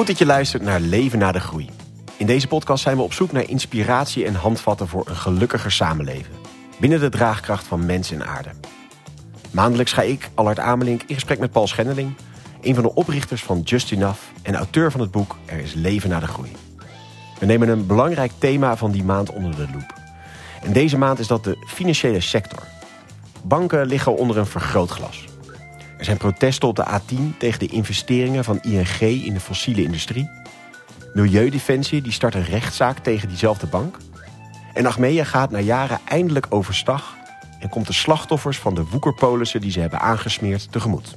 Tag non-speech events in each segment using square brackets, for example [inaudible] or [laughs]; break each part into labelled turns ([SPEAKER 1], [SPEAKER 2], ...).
[SPEAKER 1] Goed dat je luistert naar Leven na de Groei. In deze podcast zijn we op zoek naar inspiratie en handvatten voor een gelukkiger samenleven. Binnen de draagkracht van mens en aarde. Maandelijks ga ik, Allard Amelink, in gesprek met Paul Schendeling... een van de oprichters van Just Enough en auteur van het boek Er is leven na de groei. We nemen een belangrijk thema van die maand onder de loep. En deze maand is dat de financiële sector. Banken liggen onder een vergrootglas. Er zijn protesten op de A10 tegen de investeringen van ING in de fossiele industrie. Milieudefensie die start een rechtszaak tegen diezelfde bank. En Achmea gaat na jaren eindelijk overstag... en komt de slachtoffers van de woekerpolissen die ze hebben aangesmeerd tegemoet.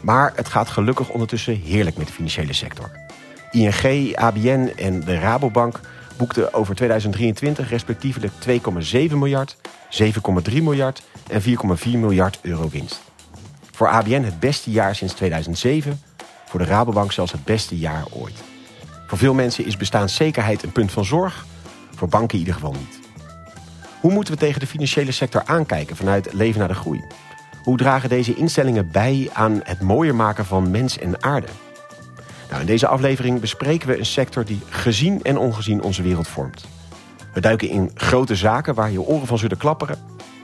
[SPEAKER 1] Maar het gaat gelukkig ondertussen heerlijk met de financiële sector. ING, ABN en de Rabobank boekten over 2023 respectievelijk 2,7 miljard, 7,3 miljard en 4,4 miljard euro winst. Voor ABN het beste jaar sinds 2007, voor de Rabobank zelfs het beste jaar ooit. Voor veel mensen is bestaanszekerheid een punt van zorg, voor banken in ieder geval niet. Hoe moeten we tegen de financiële sector aankijken vanuit leven naar de groei? Hoe dragen deze instellingen bij aan het mooier maken van mens en aarde? Nou, in deze aflevering bespreken we een sector die gezien en ongezien onze wereld vormt. We duiken in grote zaken waar je oren van zullen klapperen.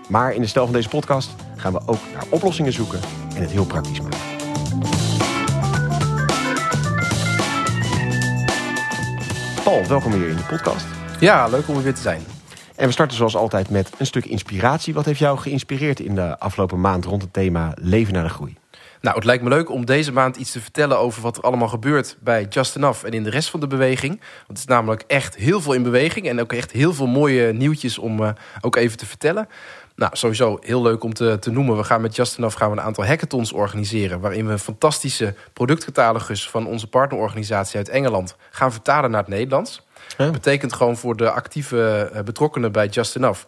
[SPEAKER 1] Maar in de stijl van deze podcast gaan we ook naar oplossingen zoeken en het heel praktisch maken. Paul, welkom weer in de podcast.
[SPEAKER 2] Ja, leuk om er weer te zijn.
[SPEAKER 1] En we starten zoals altijd met een stuk inspiratie. Wat heeft jou geïnspireerd in de afgelopen maand rond het thema leven naar de groei?
[SPEAKER 2] Nou, het lijkt me leuk om deze maand iets te vertellen over wat er allemaal gebeurt bij Just Enough en in de rest van de beweging. Want het is namelijk echt heel veel in beweging en ook echt heel veel mooie nieuwtjes om uh, ook even te vertellen. Nou, sowieso heel leuk om te, te noemen. We gaan met Just Enough gaan we een aantal hackathons organiseren. Waarin we een fantastische productcatalogus van onze partnerorganisatie uit Engeland gaan vertalen naar het Nederlands. Dat betekent gewoon voor de actieve betrokkenen bij Just Enough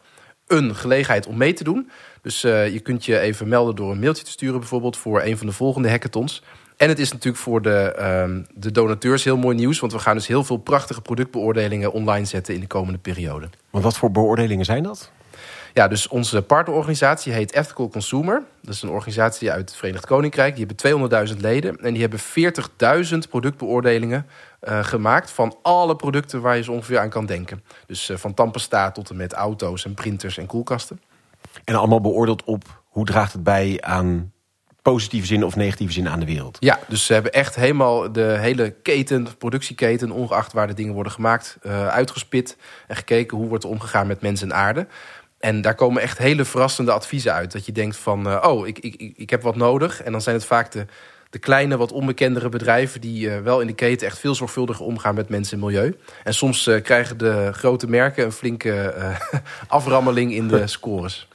[SPEAKER 2] een gelegenheid om mee te doen. Dus uh, je kunt je even melden door een mailtje te sturen, bijvoorbeeld voor een van de volgende hackathons. En het is natuurlijk voor de, uh, de donateurs heel mooi nieuws, want we gaan dus heel veel prachtige productbeoordelingen online zetten in de komende periode.
[SPEAKER 1] Want wat voor beoordelingen zijn dat?
[SPEAKER 2] Ja, dus onze partnerorganisatie heet Ethical Consumer. Dat is een organisatie uit het Verenigd Koninkrijk. Die hebben 200.000 leden en die hebben 40.000 productbeoordelingen uh, gemaakt van alle producten waar je zo ongeveer aan kan denken. Dus uh, van tandpasta tot en met auto's en printers en koelkasten.
[SPEAKER 1] En allemaal beoordeeld op hoe draagt het bij aan positieve zin of negatieve zin aan de wereld.
[SPEAKER 2] Ja, dus ze hebben echt helemaal de hele keten, productieketen, ongeacht waar de dingen worden gemaakt, uh, uitgespit en gekeken hoe wordt er omgegaan met mens en aarde. En daar komen echt hele verrassende adviezen uit. Dat je denkt van, uh, oh, ik, ik, ik heb wat nodig. En dan zijn het vaak de, de kleine, wat onbekendere bedrijven... die uh, wel in de keten echt veel zorgvuldiger omgaan met mensen en milieu. En soms uh, krijgen de grote merken een flinke [laughs] aframmeling in de [laughs] scores.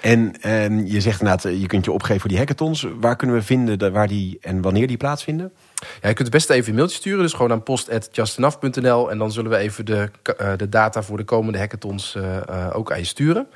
[SPEAKER 1] En uh, je zegt inderdaad, je kunt je opgeven voor die hackathons. Waar kunnen we vinden waar die en wanneer die plaatsvinden?
[SPEAKER 2] Ja, je kunt het beste even een mailtje sturen. Dus gewoon aan post.justenough.nl. En dan zullen we even de, uh, de data voor de komende hackathons uh, uh, ook aan je sturen.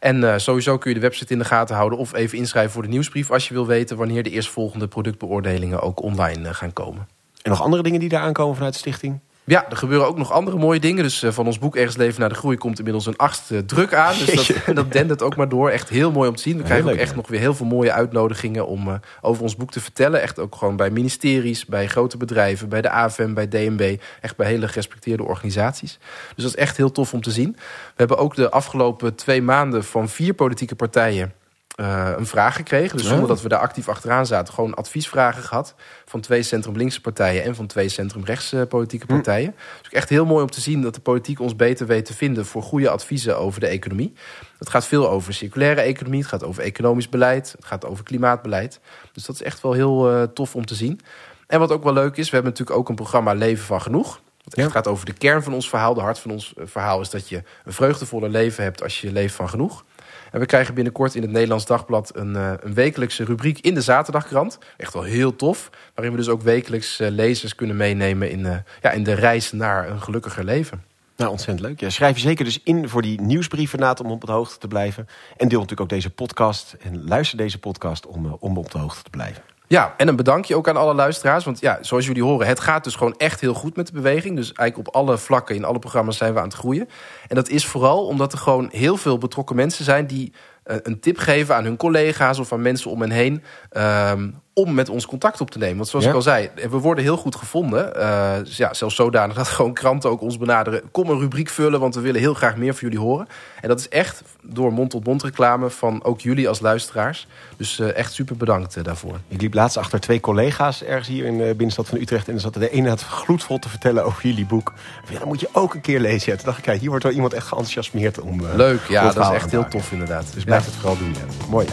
[SPEAKER 2] En sowieso kun je de website in de gaten houden. Of even inschrijven voor de nieuwsbrief. Als je wil weten wanneer de eerstvolgende productbeoordelingen ook online gaan komen.
[SPEAKER 1] En nog andere dingen die daar aankomen vanuit de stichting?
[SPEAKER 2] Ja, er gebeuren ook nog andere mooie dingen. Dus van ons boek Ergens Leven naar de Groei komt inmiddels een achtste druk aan. Dus dat, [laughs] dat dendert ook maar door. Echt heel mooi om te zien. We krijgen ook echt nog weer heel veel mooie uitnodigingen om uh, over ons boek te vertellen. Echt ook gewoon bij ministeries, bij grote bedrijven, bij de AFM, bij DNB. Echt bij hele gerespecteerde organisaties. Dus dat is echt heel tof om te zien. We hebben ook de afgelopen twee maanden van vier politieke partijen uh, een vraag gekregen. Dus zonder dat we daar actief achteraan zaten. Gewoon adviesvragen gehad. Van twee centrum-linkse partijen en van twee centrum-rechtse politieke partijen. Hm. Dus echt heel mooi om te zien dat de politiek ons beter weet te vinden voor goede adviezen over de economie. Het gaat veel over circulaire economie. Het gaat over economisch beleid. Het gaat over klimaatbeleid. Dus dat is echt wel heel uh, tof om te zien. En wat ook wel leuk is, we hebben natuurlijk ook een programma Leven van Genoeg. Het echt ja. gaat over de kern van ons verhaal. De hart van ons verhaal is dat je een vreugdevolle leven hebt als je leeft van genoeg. En we krijgen binnenkort in het Nederlands Dagblad een, uh, een wekelijkse rubriek in de Zaterdagkrant. Echt wel heel tof. Waarin we dus ook wekelijks uh, lezers kunnen meenemen in, uh, ja, in de reis naar een gelukkiger leven.
[SPEAKER 1] Nou, ontzettend leuk. Ja, schrijf je zeker dus in voor die nieuwsbrief inderdaad om op de hoogte te blijven. En deel natuurlijk ook deze podcast en luister deze podcast om, om op de hoogte te blijven.
[SPEAKER 2] Ja, en een bedankje ook aan alle luisteraars. Want ja, zoals jullie horen, het gaat dus gewoon echt heel goed met de beweging. Dus eigenlijk op alle vlakken, in alle programma's zijn we aan het groeien. En dat is vooral omdat er gewoon heel veel betrokken mensen zijn... die uh, een tip geven aan hun collega's of aan mensen om hen heen... Um, om met ons contact op te nemen. Want zoals ik al zei, we worden heel goed gevonden. Uh, ja, zelfs zodanig dat [laughs] gewoon kranten ook ons benaderen. Kom een rubriek vullen, want we willen heel graag meer van jullie horen. En dat is echt door mond-tot-mond reclame van ook jullie als luisteraars. Dus uh, echt super bedankt uh, daarvoor.
[SPEAKER 1] Ik liep laatst achter twee collega's ergens hier in de binnenstad van Utrecht. En er zat de ene het gloedvol te vertellen over jullie boek. Ja, dat moet je ook een keer lezen. Ja, toen dacht ik, ja, hier wordt wel iemand echt geenthousiasmeerd om...
[SPEAKER 2] Leuk, ja, dat is echt heel tof inderdaad.
[SPEAKER 1] Dus blijf het vooral doen. Mooi.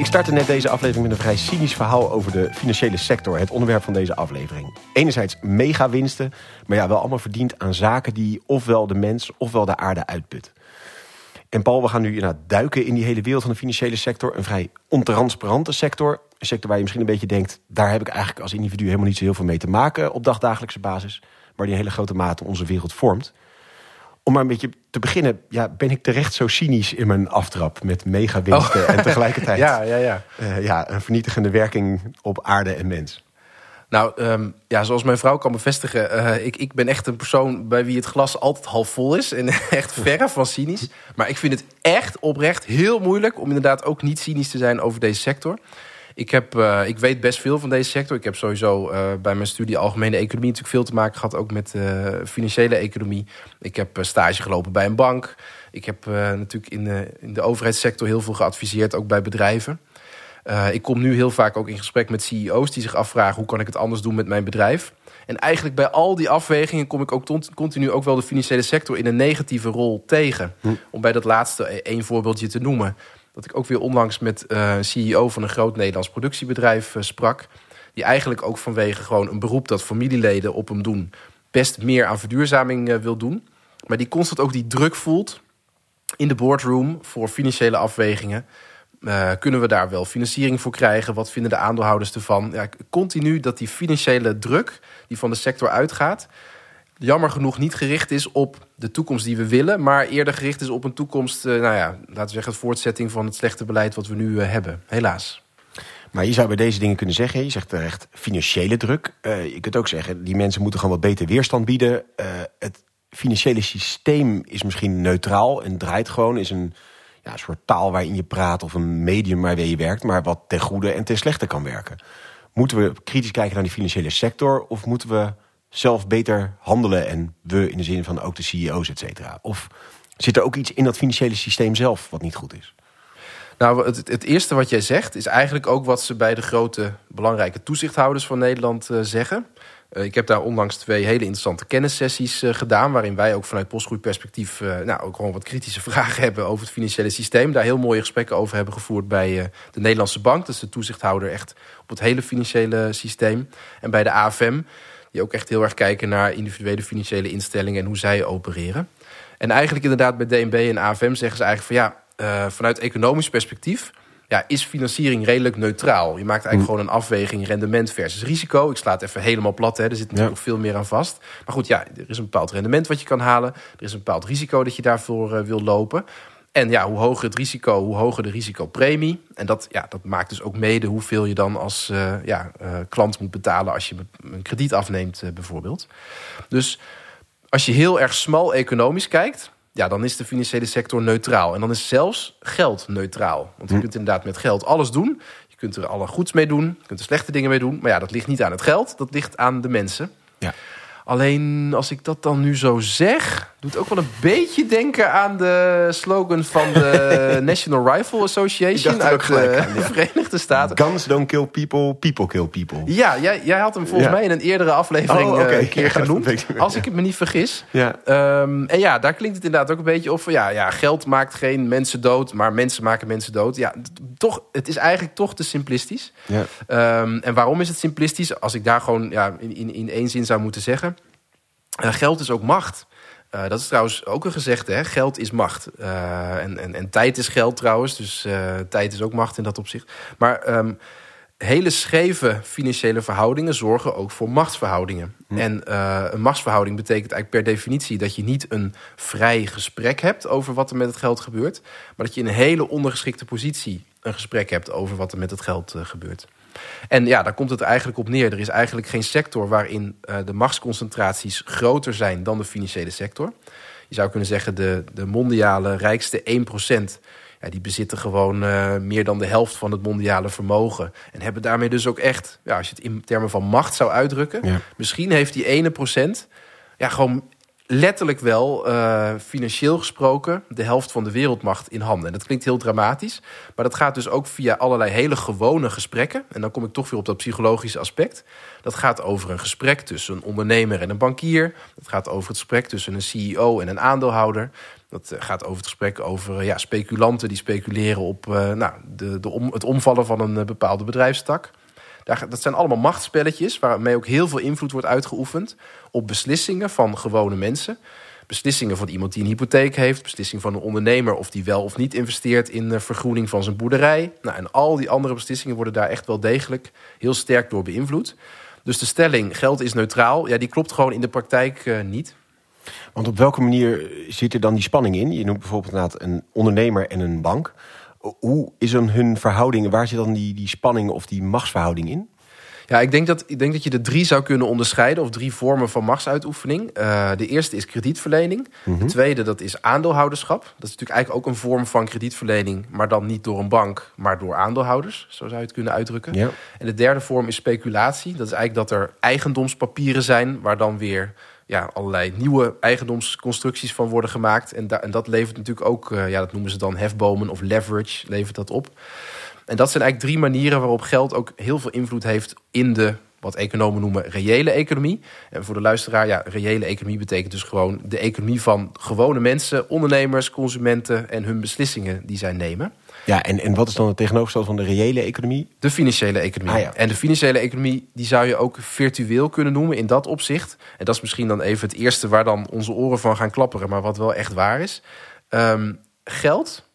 [SPEAKER 1] Ik startte net deze aflevering met een vrij cynisch verhaal over de financiële sector. Het onderwerp van deze aflevering. Enerzijds mega winsten, maar ja, wel allemaal verdiend aan zaken die ofwel de mens ofwel de aarde uitput. En Paul, we gaan nu inderdaad duiken in die hele wereld van de financiële sector. Een vrij ontransparante sector. Een sector waar je misschien een beetje denkt... daar heb ik eigenlijk als individu helemaal niet zo heel veel mee te maken... op dagdagelijkse basis. Maar die in hele grote mate onze wereld vormt om maar een beetje te beginnen, ja, ben ik terecht zo cynisch in mijn aftrap met mega winsten oh. en tegelijkertijd [laughs]
[SPEAKER 2] ja, ja, ja.
[SPEAKER 1] Uh, ja, een vernietigende werking op aarde en mens.
[SPEAKER 2] Nou, um, ja, zoals mijn vrouw kan bevestigen, uh, ik, ik ben echt een persoon bij wie het glas altijd half vol is. En [laughs] echt verre van cynisch. Maar ik vind het echt oprecht heel moeilijk om inderdaad ook niet cynisch te zijn over deze sector. Ik, heb, uh, ik weet best veel van deze sector. Ik heb sowieso uh, bij mijn studie Algemene Economie natuurlijk veel te maken gehad, ook met uh, financiële economie. Ik heb stage gelopen bij een bank. Ik heb natuurlijk in de, in de overheidssector heel veel geadviseerd, ook bij bedrijven. ik kom nu heel vaak ook in gesprek met CEO's die zich afvragen hoe kan ik het anders doen met mijn bedrijf. En eigenlijk bij al die afwegingen kom ik ook continu ook wel de financiële sector in een negatieve rol tegen. Hm. Om bij dat laatste één voorbeeldje te noemen dat ik ook weer onlangs met uh, een CEO van een groot Nederlands productiebedrijf uh, sprak. Die eigenlijk ook vanwege gewoon een beroep dat familieleden op hem doen, best meer aan verduurzaming uh, wil doen. Maar die constant ook die druk voelt in de boardroom voor financiële afwegingen. kunnen we daar wel financiering voor krijgen? Wat vinden de aandeelhouders ervan? Ja, continu dat die financiële druk die van de sector uitgaat, jammer genoeg niet gericht is op de toekomst die we willen, maar eerder gericht is op een toekomst, uh, nou ja, laten we zeggen, het voortzetting van het slechte beleid wat we nu uh, hebben. Helaas.
[SPEAKER 1] Maar je zou bij deze dingen kunnen zeggen, je zegt terecht financiële druk. Uh, je kunt ook zeggen, die mensen moeten gewoon wat beter weerstand bieden. het financiële systeem is misschien neutraal en draait gewoon, is een ja, soort taal waarin je praat of een medium waarmee je werkt, maar wat ten goede en ten slechte kan werken. Moeten we kritisch kijken naar die financiële sector of moeten we zelf beter handelen. En we in de zin van ook de CEO's, et cetera. Of zit er ook iets in dat financiële systeem zelf wat niet goed is?
[SPEAKER 2] Nou, het, het, eerste wat jij zegt is eigenlijk ook wat ze bij de grote belangrijke toezichthouders van Nederland uh, zeggen. Uh, ik heb daar onlangs twee hele interessante kennissessies uh, gedaan, waarin wij ook vanuit postgroeiperspectief nou, ook gewoon wat kritische [laughs] vragen hebben over het financiële systeem. Daar heel mooie gesprekken over hebben gevoerd bij de Nederlandse Bank, dat is de toezichthouder echt op het hele financiële systeem. En bij de AFM, die ook echt heel erg kijken naar individuele financiële instellingen en hoe zij opereren. En eigenlijk inderdaad bij DNB en AFM zeggen ze eigenlijk van ja, uh, vanuit economisch perspectief ja, is financiering redelijk neutraal. Je maakt eigenlijk mm. gewoon een afweging rendement versus risico. Ik sla het even helemaal plat, hè. er zit natuurlijk nog veel meer aan vast. Maar goed, ja, er is een bepaald rendement wat je kan halen. Er is een bepaald risico dat je daarvoor uh, wil lopen. En ja, hoe hoger het risico, hoe hoger de risicopremie. En dat, ja, dat maakt dus ook mede hoeveel je dan als uh, ja, uh, klant moet betalen als je een krediet afneemt, uh, bijvoorbeeld. Dus als je heel erg smal economisch kijkt, ja, dan is de financiële sector neutraal. En dan is zelfs geld neutraal. Want je hm. kunt inderdaad met geld alles doen. Je kunt er alle goeds mee doen, je kunt er slechte dingen mee doen. Maar ja, dat ligt niet aan het geld, dat ligt aan de mensen. Ja. Alleen als ik dat dan nu zo zeg, doet ook wel een beetje denken aan de slogan van de [laughs] National Rifle Association uit de [laughs] Verenigde Staten.
[SPEAKER 1] Guns don't kill people, people kill people.
[SPEAKER 2] Ja, jij, jij had hem volgens mij in een eerdere aflevering oh, eh, een keer genoemd. als ik het me niet vergis. Ja. Um, en ja, daar klinkt het inderdaad ook een beetje of ja, ja, geld maakt geen mensen dood, maar mensen maken mensen dood. Ja, toch, het is eigenlijk toch te simplistisch. Ja. Um, en waarom is het simplistisch? Als ik daar gewoon ja, in, in, in één zin zou moeten zeggen. Uh, geld is ook macht. Uh, dat is trouwens ook een gezegde, hè? geld is macht. Uh, en, en, en tijd is geld trouwens, dus tijd is ook macht in dat opzicht. Maar um, hele scheve financiële verhoudingen zorgen ook voor machtsverhoudingen. Hm. En een machtsverhouding betekent eigenlijk per definitie dat je niet een vrij gesprek hebt over wat er met het geld gebeurt, maar dat je in een hele ondergeschikte positie een gesprek hebt over wat er met het geld gebeurt. En ja, daar komt het eigenlijk op neer. Er is eigenlijk geen sector waarin uh, de machtsconcentraties groter zijn dan de financiële sector. je zou kunnen zeggen, de, de mondiale rijkste 1%. Ja, die bezitten gewoon uh, meer dan de helft van het mondiale vermogen. En hebben daarmee dus ook echt, ja, als je het in termen van macht zou uitdrukken, ja. misschien heeft die ene procent ja, gewoon letterlijk wel, uh, financieel gesproken, de helft van de wereldmacht in handen. En dat klinkt heel dramatisch, maar dat gaat dus ook via allerlei hele gewone gesprekken. En dan kom ik toch weer op dat psychologische aspect. Dat gaat over een gesprek tussen een ondernemer en een bankier. Dat gaat over het gesprek tussen een CEO en een aandeelhouder. Dat eh, gaat over het gesprek over eh, ja, speculanten die speculeren op nou, de, de het omvallen van een bepaalde bedrijfstak. Dat zijn allemaal machtsspelletjes waarmee ook heel veel invloed wordt uitgeoefend op beslissingen van gewone mensen. Beslissingen van iemand die een hypotheek heeft, beslissingen van een ondernemer of die wel of niet investeert in de vergroening van zijn boerderij. Nou, en al die andere beslissingen worden daar echt wel degelijk heel sterk door beïnvloed. Dus de stelling geld is neutraal, ja, die klopt gewoon in de praktijk uh, niet.
[SPEAKER 1] Want op welke manier zit er dan die spanning in? Je noemt bijvoorbeeld een ondernemer en een bank. Hoe is dan hun verhouding? Waar zit dan die, die spanning of die machtsverhouding in?
[SPEAKER 2] Ja, ik denk, dat, ik denk dat je de drie zou kunnen onderscheiden, of drie vormen van machtsuitoefening. Uh, de eerste is kredietverlening. De mhm. tweede, dat is aandeelhouderschap. Dat is natuurlijk eigenlijk ook een vorm van kredietverlening, maar dan niet door een bank, maar door aandeelhouders. Zo zou je het kunnen uitdrukken. Ja. En de derde vorm is speculatie. Dat is eigenlijk dat er eigendomspapieren zijn, waar dan weer ja, allerlei nieuwe eigendomsconstructies van worden gemaakt. En, en dat levert natuurlijk ook, uh, ja, dat noemen ze dan hefbomen of leverage, levert dat op. En dat zijn eigenlijk drie manieren waarop geld ook heel veel invloed heeft in de wat economen noemen reële economie. En voor de luisteraar, ja, reële economie betekent dus gewoon de economie van gewone mensen, ondernemers, consumenten en hun beslissingen die zij nemen.
[SPEAKER 1] Ja, en, en wat is dan het tegenovergestelde van de reële economie?
[SPEAKER 2] De financiële economie. Ah, ja. En de financiële economie die zou je ook virtueel kunnen noemen in dat opzicht. En dat is misschien dan even het eerste waar dan onze oren van gaan klapperen, maar wat wel echt waar is. Um, geld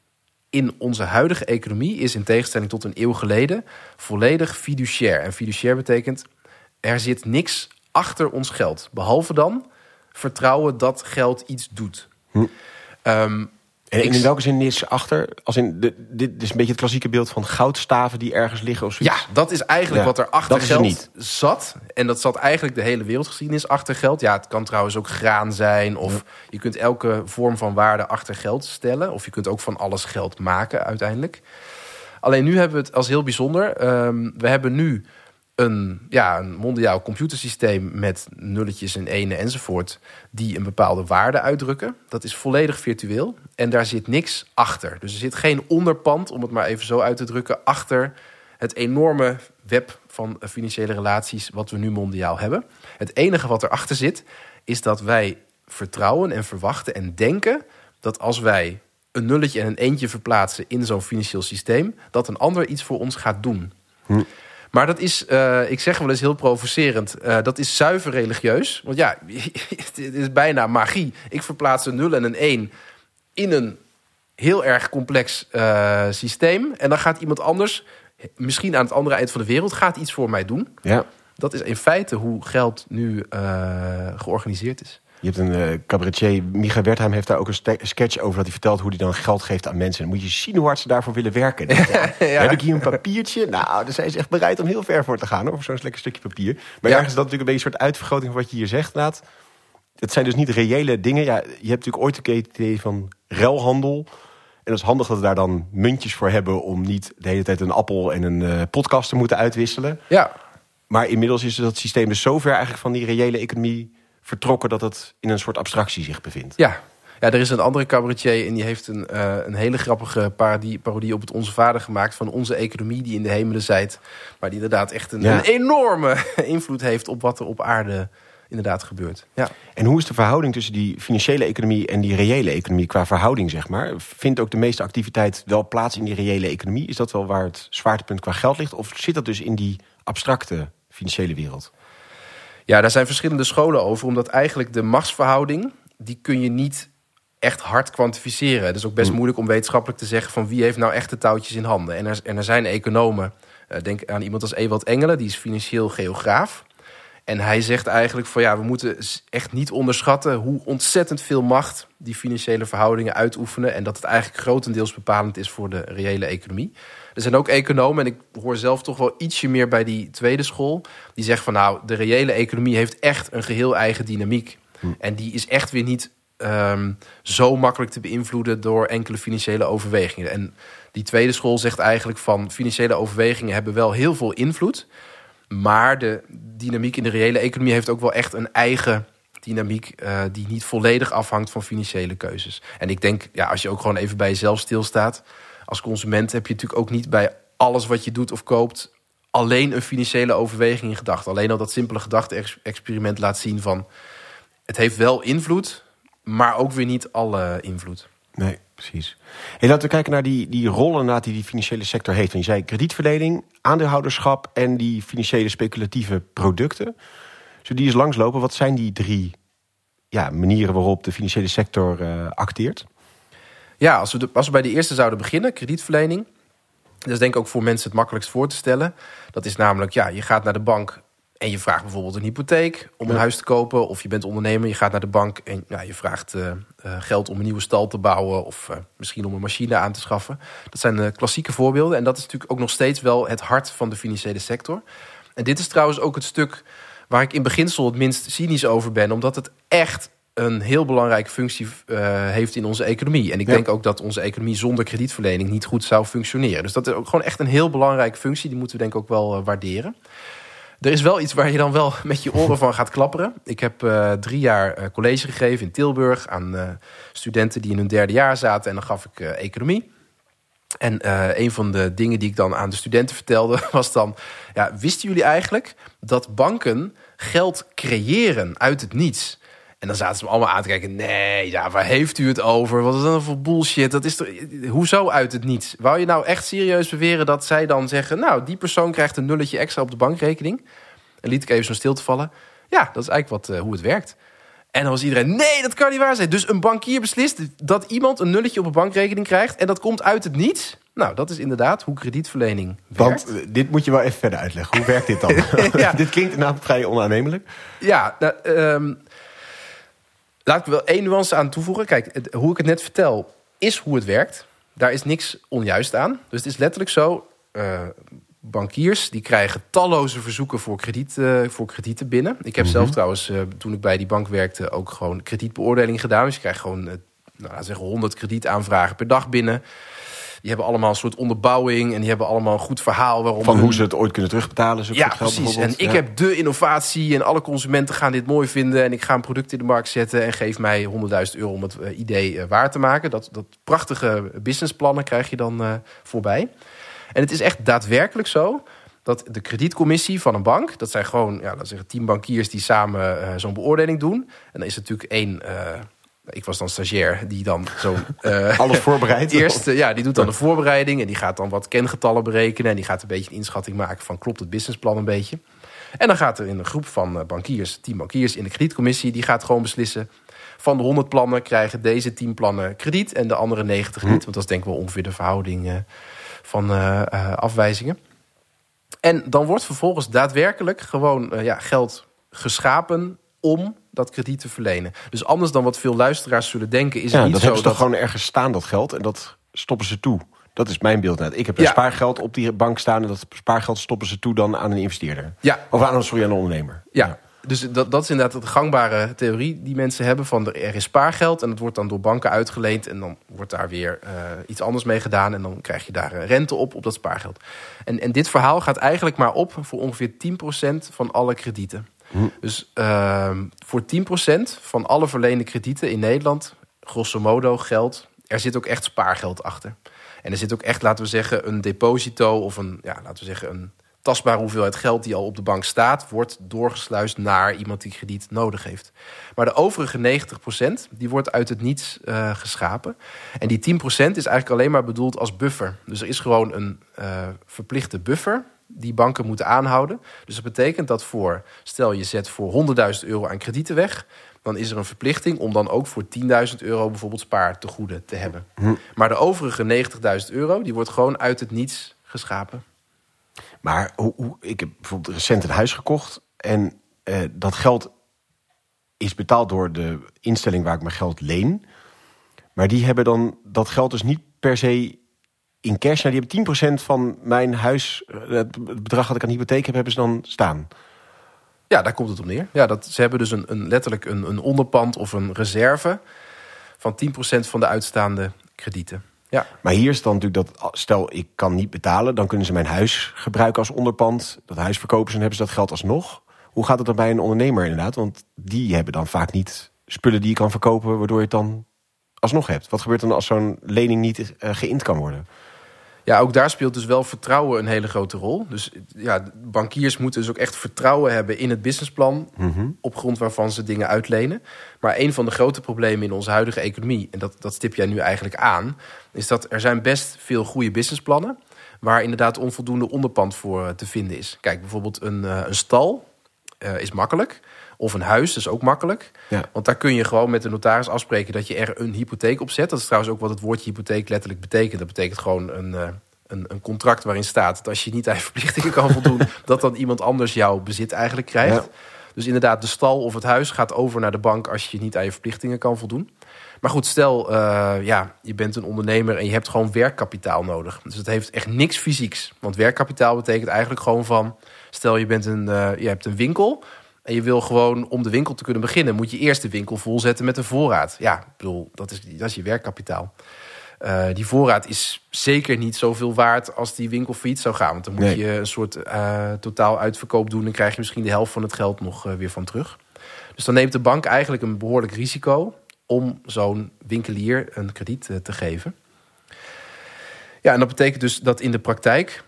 [SPEAKER 2] in onze huidige economie is in tegenstelling tot een eeuw geleden volledig fiduciair. En fiduciair betekent er zit niks achter ons geld. Behalve dan vertrouwen dat geld iets doet. Hm.
[SPEAKER 1] Um, en in welke zin is achter? Als in de, dit is een beetje het klassieke beeld van goudstaven die ergens liggen of zoiets.
[SPEAKER 2] Ja, dat is eigenlijk wat er achter geld zat. En dat zat eigenlijk de hele wereldgeschiedenis achter geld. Ja, het kan trouwens ook graan zijn. Of je kunt elke vorm van waarde achter geld stellen. Of je kunt ook van alles geld maken uiteindelijk. Alleen nu hebben we het als heel bijzonder. Um, we hebben nu een, ja, een mondiaal computersysteem met nulletjes en ene enzovoort, die een bepaalde waarde uitdrukken. Dat is volledig virtueel en daar zit niks achter. Dus er zit geen onderpand, om het maar even zo uit te drukken, achter het enorme web van financiële relaties wat we nu mondiaal hebben. Het enige wat erachter zit, is dat wij vertrouwen en verwachten en denken dat als wij een nulletje en een eentje verplaatsen in zo'n financieel systeem, dat een ander iets voor ons gaat doen. Hm. Maar dat is, uh, ik zeg wel eens heel provocerend, uh, dat is zuiver religieus. Want ja, [laughs] het is bijna magie. Ik verplaats een 0 en een 1 in een heel erg complex uh, systeem. En dan gaat iemand anders, misschien aan het andere eind van de wereld, gaat iets voor mij doen. Ja. Dat is in feite hoe geld nu georganiseerd is.
[SPEAKER 1] Je hebt een uh, cabaretier, Micha Wertheim heeft daar ook een sketch over... dat hij vertelt hoe hij dan geld geeft aan mensen. En moet je zien hoe hard ze daarvoor willen werken. [laughs] Heb ik hier een papiertje? Nou, daar zijn ze echt bereid om heel ver voor te gaan. Over zo'n lekker stukje papier. Maar ergens is dat natuurlijk een beetje een soort uitvergroting van wat je hier zegt. Laat. Het zijn dus niet reële dingen. Ja, je hebt natuurlijk ooit een idee van ruilhandel... En dat is handig dat we daar dan muntjes voor hebben... om niet de hele tijd een appel en een uh, podcast te moeten uitwisselen. Ja. Maar inmiddels is dat systeem dus zover eigenlijk van die reële economie vertrokken dat het in een soort abstractie zich bevindt.
[SPEAKER 2] Ja, ja, er is een andere cabaretier en die heeft een, uh, een hele grappige parodie, parodie op het Onze Vader gemaakt van onze economie die in de hemelen zijt. Maar die inderdaad echt een, een, enorme [laughs] invloed heeft op wat er op aarde inderdaad gebeurt. Ja.
[SPEAKER 1] En hoe is de verhouding tussen die financiële economie en die reële economie qua verhouding, zeg maar? Vindt ook de meeste activiteit wel plaats in die reële economie? Is dat wel waar het zwaartepunt qua geld ligt? Of zit dat dus in die abstracte financiële wereld?
[SPEAKER 2] Ja, daar zijn verschillende scholen over. Omdat eigenlijk de machtsverhouding, die kun je niet echt hard kwantificeren. Het is ook best mm. moeilijk om wetenschappelijk te zeggen... van wie heeft nou echt de touwtjes in handen. En er, en er zijn economen, uh, denk aan iemand als Ewald Engelen... die is financieel geograaf. En hij zegt eigenlijk van ja, we moeten echt niet onderschatten... hoe ontzettend veel macht die financiële verhoudingen uitoefenen... en dat het eigenlijk grotendeels bepalend is voor de reële economie. Er zijn ook economen, en ik hoor zelf toch wel ietsje meer bij die tweede school, die zeggen van nou, de reële economie heeft echt een geheel eigen dynamiek. Hm. En die is echt weer niet ehm, zo makkelijk te beïnvloeden door enkele financiële overwegingen. En die tweede school zegt eigenlijk van financiële overwegingen hebben wel heel veel invloed. Maar de dynamiek in de reële economie heeft ook wel echt een eigen dynamiek uh, die niet volledig afhangt van financiële keuzes. En ik denk, ja, als je ook gewoon even bij jezelf stilstaat, als consument heb je natuurlijk ook niet bij alles wat je doet of koopt alleen een financiële overweging in gedachten. Alleen al dat simpele gedachte-experiment laat zien van het heeft wel invloed, maar ook weer niet alle invloed.
[SPEAKER 1] Nee, precies. Hey, laten we kijken naar die, die rollen die die financiële sector heeft. En je zei kredietverlening, aandeelhouderschap en die financiële speculatieve producten. Zullen die eens langslopen? Wat zijn die drie ja, manieren waarop de financiële sector uh, acteert?
[SPEAKER 2] Ja, als we, de, als we bij de eerste zouden beginnen, kredietverlening. Dat is denk ik ook voor mensen het makkelijkst voor te stellen. Dat is namelijk, ja, je gaat naar de bank en je vraagt bijvoorbeeld een hypotheek om een huis te kopen. Of je bent ondernemer, je gaat naar de bank en ja, je vraagt uh, geld om een nieuwe stal te bouwen. Of uh, misschien om een machine aan te schaffen. Dat zijn de klassieke voorbeelden. En dat is natuurlijk ook nog steeds wel het hart van de financiële sector. En dit is trouwens ook het stuk waar ik in beginsel het minst cynisch over ben. Omdat het echt een heel belangrijke functie uh, heeft in onze economie. En ik denk ook dat onze economie zonder kredietverlening niet goed zou functioneren. Dus dat is ook gewoon echt een heel belangrijke functie. Die moeten we denk ik ook wel uh, waarderen. Er is wel iets waar je dan wel [laughs] met je oren van gaat klapperen. Ik heb uh, drie jaar college gegeven in Tilburg aan studenten die in hun derde jaar zaten. En dan gaf ik economie. En een van de dingen die ik dan aan de studenten vertelde [laughs] was dan: ja, wisten jullie eigenlijk dat banken geld creëren uit het niets? En dan zaten ze me allemaal aan te kijken. Nee, ja, waar heeft u het over? Wat is dat voor bullshit? Dat is toch, hoezo uit het niets? Wou je nou echt serieus beweren dat zij dan zeggen... nou, die persoon krijgt een nulletje extra op de bankrekening? En liet ik even zo'n stilte vallen. Ja, dat is eigenlijk wat, uh, hoe het werkt. En dan was iedereen, nee, dat kan niet waar zijn. Dus een bankier beslist dat iemand een nulletje op een bankrekening krijgt... en dat komt uit het niets? Nou, dat is inderdaad hoe kredietverlening werkt.
[SPEAKER 1] Want eh, dit moet je wel even verder uitleggen. Hoe werkt dit dan? [laughs] [laughs] dit klinkt namelijk vrij onaannemelijk.
[SPEAKER 2] Ja, nou, um, laat ik wel één nuance aan toevoegen. Kijk, hoe ik het net vertel, is hoe het werkt. Daar is niks onjuist aan. Dus het is letterlijk zo... Uh, bankiers die krijgen talloze verzoeken voor, krediet, uh, voor kredieten binnen. Ik heb zelf mhm. trouwens, uh, toen ik bij die bank werkte, ook gewoon kredietbeoordeling gedaan. Dus je krijgt gewoon, nou, zeggen 100 kredietaanvragen per dag binnen. Die hebben allemaal een soort onderbouwing en die hebben allemaal een goed verhaal waarom.
[SPEAKER 1] Van hoe ze het ooit kunnen terugbetalen.
[SPEAKER 2] Ja, precies. En ik heb de innovatie en alle consumenten gaan dit mooi vinden. En ik ga een product in de markt zetten en geef mij 100.000 euro om het idee waar te maken. Dat, dat prachtige businessplannen krijg je dan voorbij. En het is echt daadwerkelijk zo dat de kredietcommissie van een bank, dat zijn gewoon, ja, laten zeggen, tien bankiers die samen uh, zo'n beoordeling doen. En dan is natuurlijk één. Uh, ik was dan stagiair, die dan zo. [laughs]
[SPEAKER 1] Uh, Alles voorbereidt. [laughs]
[SPEAKER 2] Eerst, ja, die doet dan de voorbereiding en die gaat dan wat kengetallen berekenen. En die gaat een beetje een inschatting maken van klopt het businessplan een beetje. En dan gaat er in een groep van bankiers, tien bankiers in de kredietcommissie, die gaat gewoon beslissen. Van de 100 plannen krijgen deze 10 plannen krediet en de andere 90 niet. Hm. Want dat is denk ik wel ongeveer de verhouding van uh, afwijzingen. En dan wordt vervolgens daadwerkelijk gewoon uh, ja, geld geschapen om dat krediet te verlenen. Dus anders dan wat veel luisteraars zullen denken, is
[SPEAKER 1] het
[SPEAKER 2] niet
[SPEAKER 1] dat
[SPEAKER 2] zo.
[SPEAKER 1] Dat toch gewoon ergens staan dat geld en dat stoppen ze toe. Dat is mijn beeld net. Ik heb ja. spaargeld op die bank staan en dat spaargeld stoppen ze toe dan aan een investeerder.
[SPEAKER 2] Ja.
[SPEAKER 1] Of aan, sorry, aan een ondernemer.
[SPEAKER 2] ja dus dat, dat is inderdaad de gangbare theorie die mensen hebben van er is spaargeld en dat wordt dan door banken uitgeleend en dan wordt daar weer uh, iets anders mee gedaan en dan krijg je daar eh, rente op op dat spaargeld. En, en dit verhaal gaat eigenlijk maar op voor ongeveer 10% van alle kredieten. Dus uh, voor 10% van alle verleende kredieten in Nederland, grosso modo geldt, er zit ook echt spaargeld achter. En er zit ook echt, laten we zeggen, een deposito of een, ja, laten we zeggen, een tastbare hoeveelheid geld die al op de bank staat, wordt doorgesluist naar iemand die krediet nodig heeft. Maar de overige 90% die wordt uit het niets uh, geschapen. En die 10% is eigenlijk alleen maar bedoeld als buffer. Dus er is gewoon een uh, verplichte buffer die banken moeten aanhouden. Dus dat betekent dat voor, stel je zet voor 100.000 euro aan kredieten weg, dan is er een verplichting om dan ook voor 10.000 euro bijvoorbeeld spaartegoeden te hebben. Hm. Maar de overige 90.000 euro die wordt gewoon uit het niets geschapen.
[SPEAKER 1] Maar hoe, hoe, ik heb bijvoorbeeld recent een huis gekocht. En uh, dat geld is betaald door de instelling waar ik mijn geld leen. Maar die hebben dan dat geld dus niet per se in cash. Nou, die hebben 10% van mijn huis, eh, het bedrag dat ik aan hypotheek heb, hebben ze dan staan.
[SPEAKER 2] Ja, daar komt het op neer. Ja, dat, ze hebben dus een, een letterlijk een, een onderpand of een reserve. van 10% van de uitstaande kredieten. Ja.
[SPEAKER 1] Maar hier is dan natuurlijk dat, stel ik kan niet betalen, dan kunnen ze mijn huis gebruiken als onderpand. Dat huis verkopen ze en hebben ze dat geld alsnog. Hoe gaat het dan bij een ondernemer inderdaad? Want die hebben dan vaak niet spullen die je kan verkopen, waardoor je het dan alsnog hebt. Wat gebeurt dan als zo'n lening niet uh, geïnd kan worden?
[SPEAKER 2] Ja, ook daar speelt dus wel vertrouwen een hele grote rol. Dus ja, bankiers moeten dus ook echt vertrouwen hebben in het businessplan. Mhm. Op grond waarvan ze dingen uitlenen. Maar een van de grote problemen in onze huidige economie, en dat, dat stip jij nu eigenlijk aan, is dat er zijn best veel goede businessplannen. Waar inderdaad onvoldoende onderpand voor te vinden is. Kijk, bijvoorbeeld een, uh, een stal uh, is makkelijk. Of een huis, dat is ook makkelijk. Ja. Want daar kun je gewoon met de notaris afspreken dat je er een hypotheek op zet. Dat is trouwens ook wat het woordje hypotheek letterlijk betekent. Dat betekent gewoon een, uh, een, een, contract waarin staat dat als je niet aan je verplichtingen kan voldoen, [laughs] dat dan iemand anders jouw bezit eigenlijk krijgt. Ja. Dus inderdaad, de stal of het huis gaat over naar de bank als je niet aan je verplichtingen kan voldoen. Maar goed, stel, uh, ja, je bent een ondernemer en je hebt gewoon werkkapitaal nodig. Dus het heeft echt niks fysieks. Want werkkapitaal betekent eigenlijk gewoon van... stel, je, bent een, uh, je hebt een winkel en je wil gewoon, om de winkel te kunnen beginnen... moet je eerst de winkel volzetten met een voorraad. Ja, ik bedoel, dat is, dat is je werkkapitaal. Uh, die voorraad is zeker niet zoveel waard als die winkel failliet zou gaan. Want dan moet nee. je een soort uh, totaal uitverkoop doen... en krijg je misschien de helft van het geld nog uh, weer van terug. Dus dan neemt de bank eigenlijk een behoorlijk risico om zo'n winkelier een krediet te geven. Ja, en dat betekent dus dat in de praktijk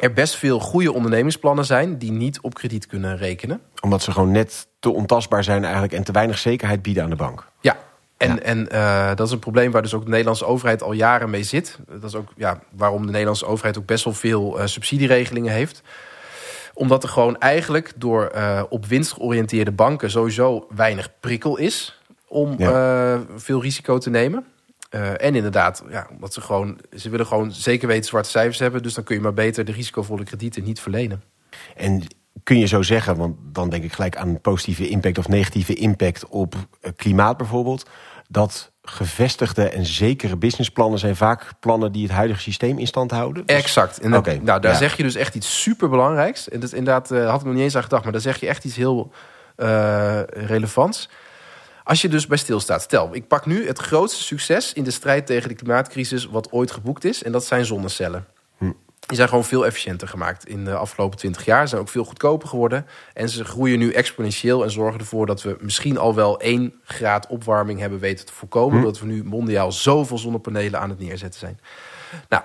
[SPEAKER 2] er best veel goede ondernemingsplannen zijn die niet op krediet kunnen rekenen.
[SPEAKER 1] Omdat ze gewoon net te ontastbaar zijn eigenlijk en te weinig zekerheid bieden aan de bank.
[SPEAKER 2] Ja, en, ja. en uh, dat is een probleem waar dus ook de Nederlandse overheid al jaren mee zit. Dat is ook ja, waarom de Nederlandse overheid ook best wel veel uh, subsidieregelingen heeft omdat er gewoon eigenlijk door uh, op winst georiënteerde banken sowieso weinig prikkel is om ja. veel risico te nemen. Uh, en inderdaad, ja, omdat ze gewoon, ze willen gewoon zeker weten zwarte cijfers hebben. Dus dan kun je maar beter de risicovolle kredieten niet verlenen.
[SPEAKER 1] En kun je zo zeggen, want dan denk ik gelijk aan positieve impact of negatieve impact op klimaat bijvoorbeeld. Dat gevestigde en zekere businessplannen zijn vaak plannen die het huidige systeem in stand houden.
[SPEAKER 2] Dus... Exact. En dat, okay. nou, daar ja. zeg je dus echt iets superbelangrijks. En dat inderdaad uh, had ik nog niet eens aan gedacht, maar daar zeg je echt iets heel uh, relevants. Als je dus bij stilstaat, stel, ik pak nu het grootste succes in de strijd tegen de klimaatcrisis wat ooit geboekt is, en dat zijn zonnecellen. Hm. Die zijn gewoon veel efficiënter gemaakt in de afgelopen 20 jaar. Ze zijn ook veel goedkoper geworden. En ze groeien nu exponentieel en zorgen ervoor dat we misschien al wel 1 graad opwarming hebben weten te voorkomen. Hm. Dat we nu mondiaal zoveel zonnepanelen aan het neerzetten zijn. Nou,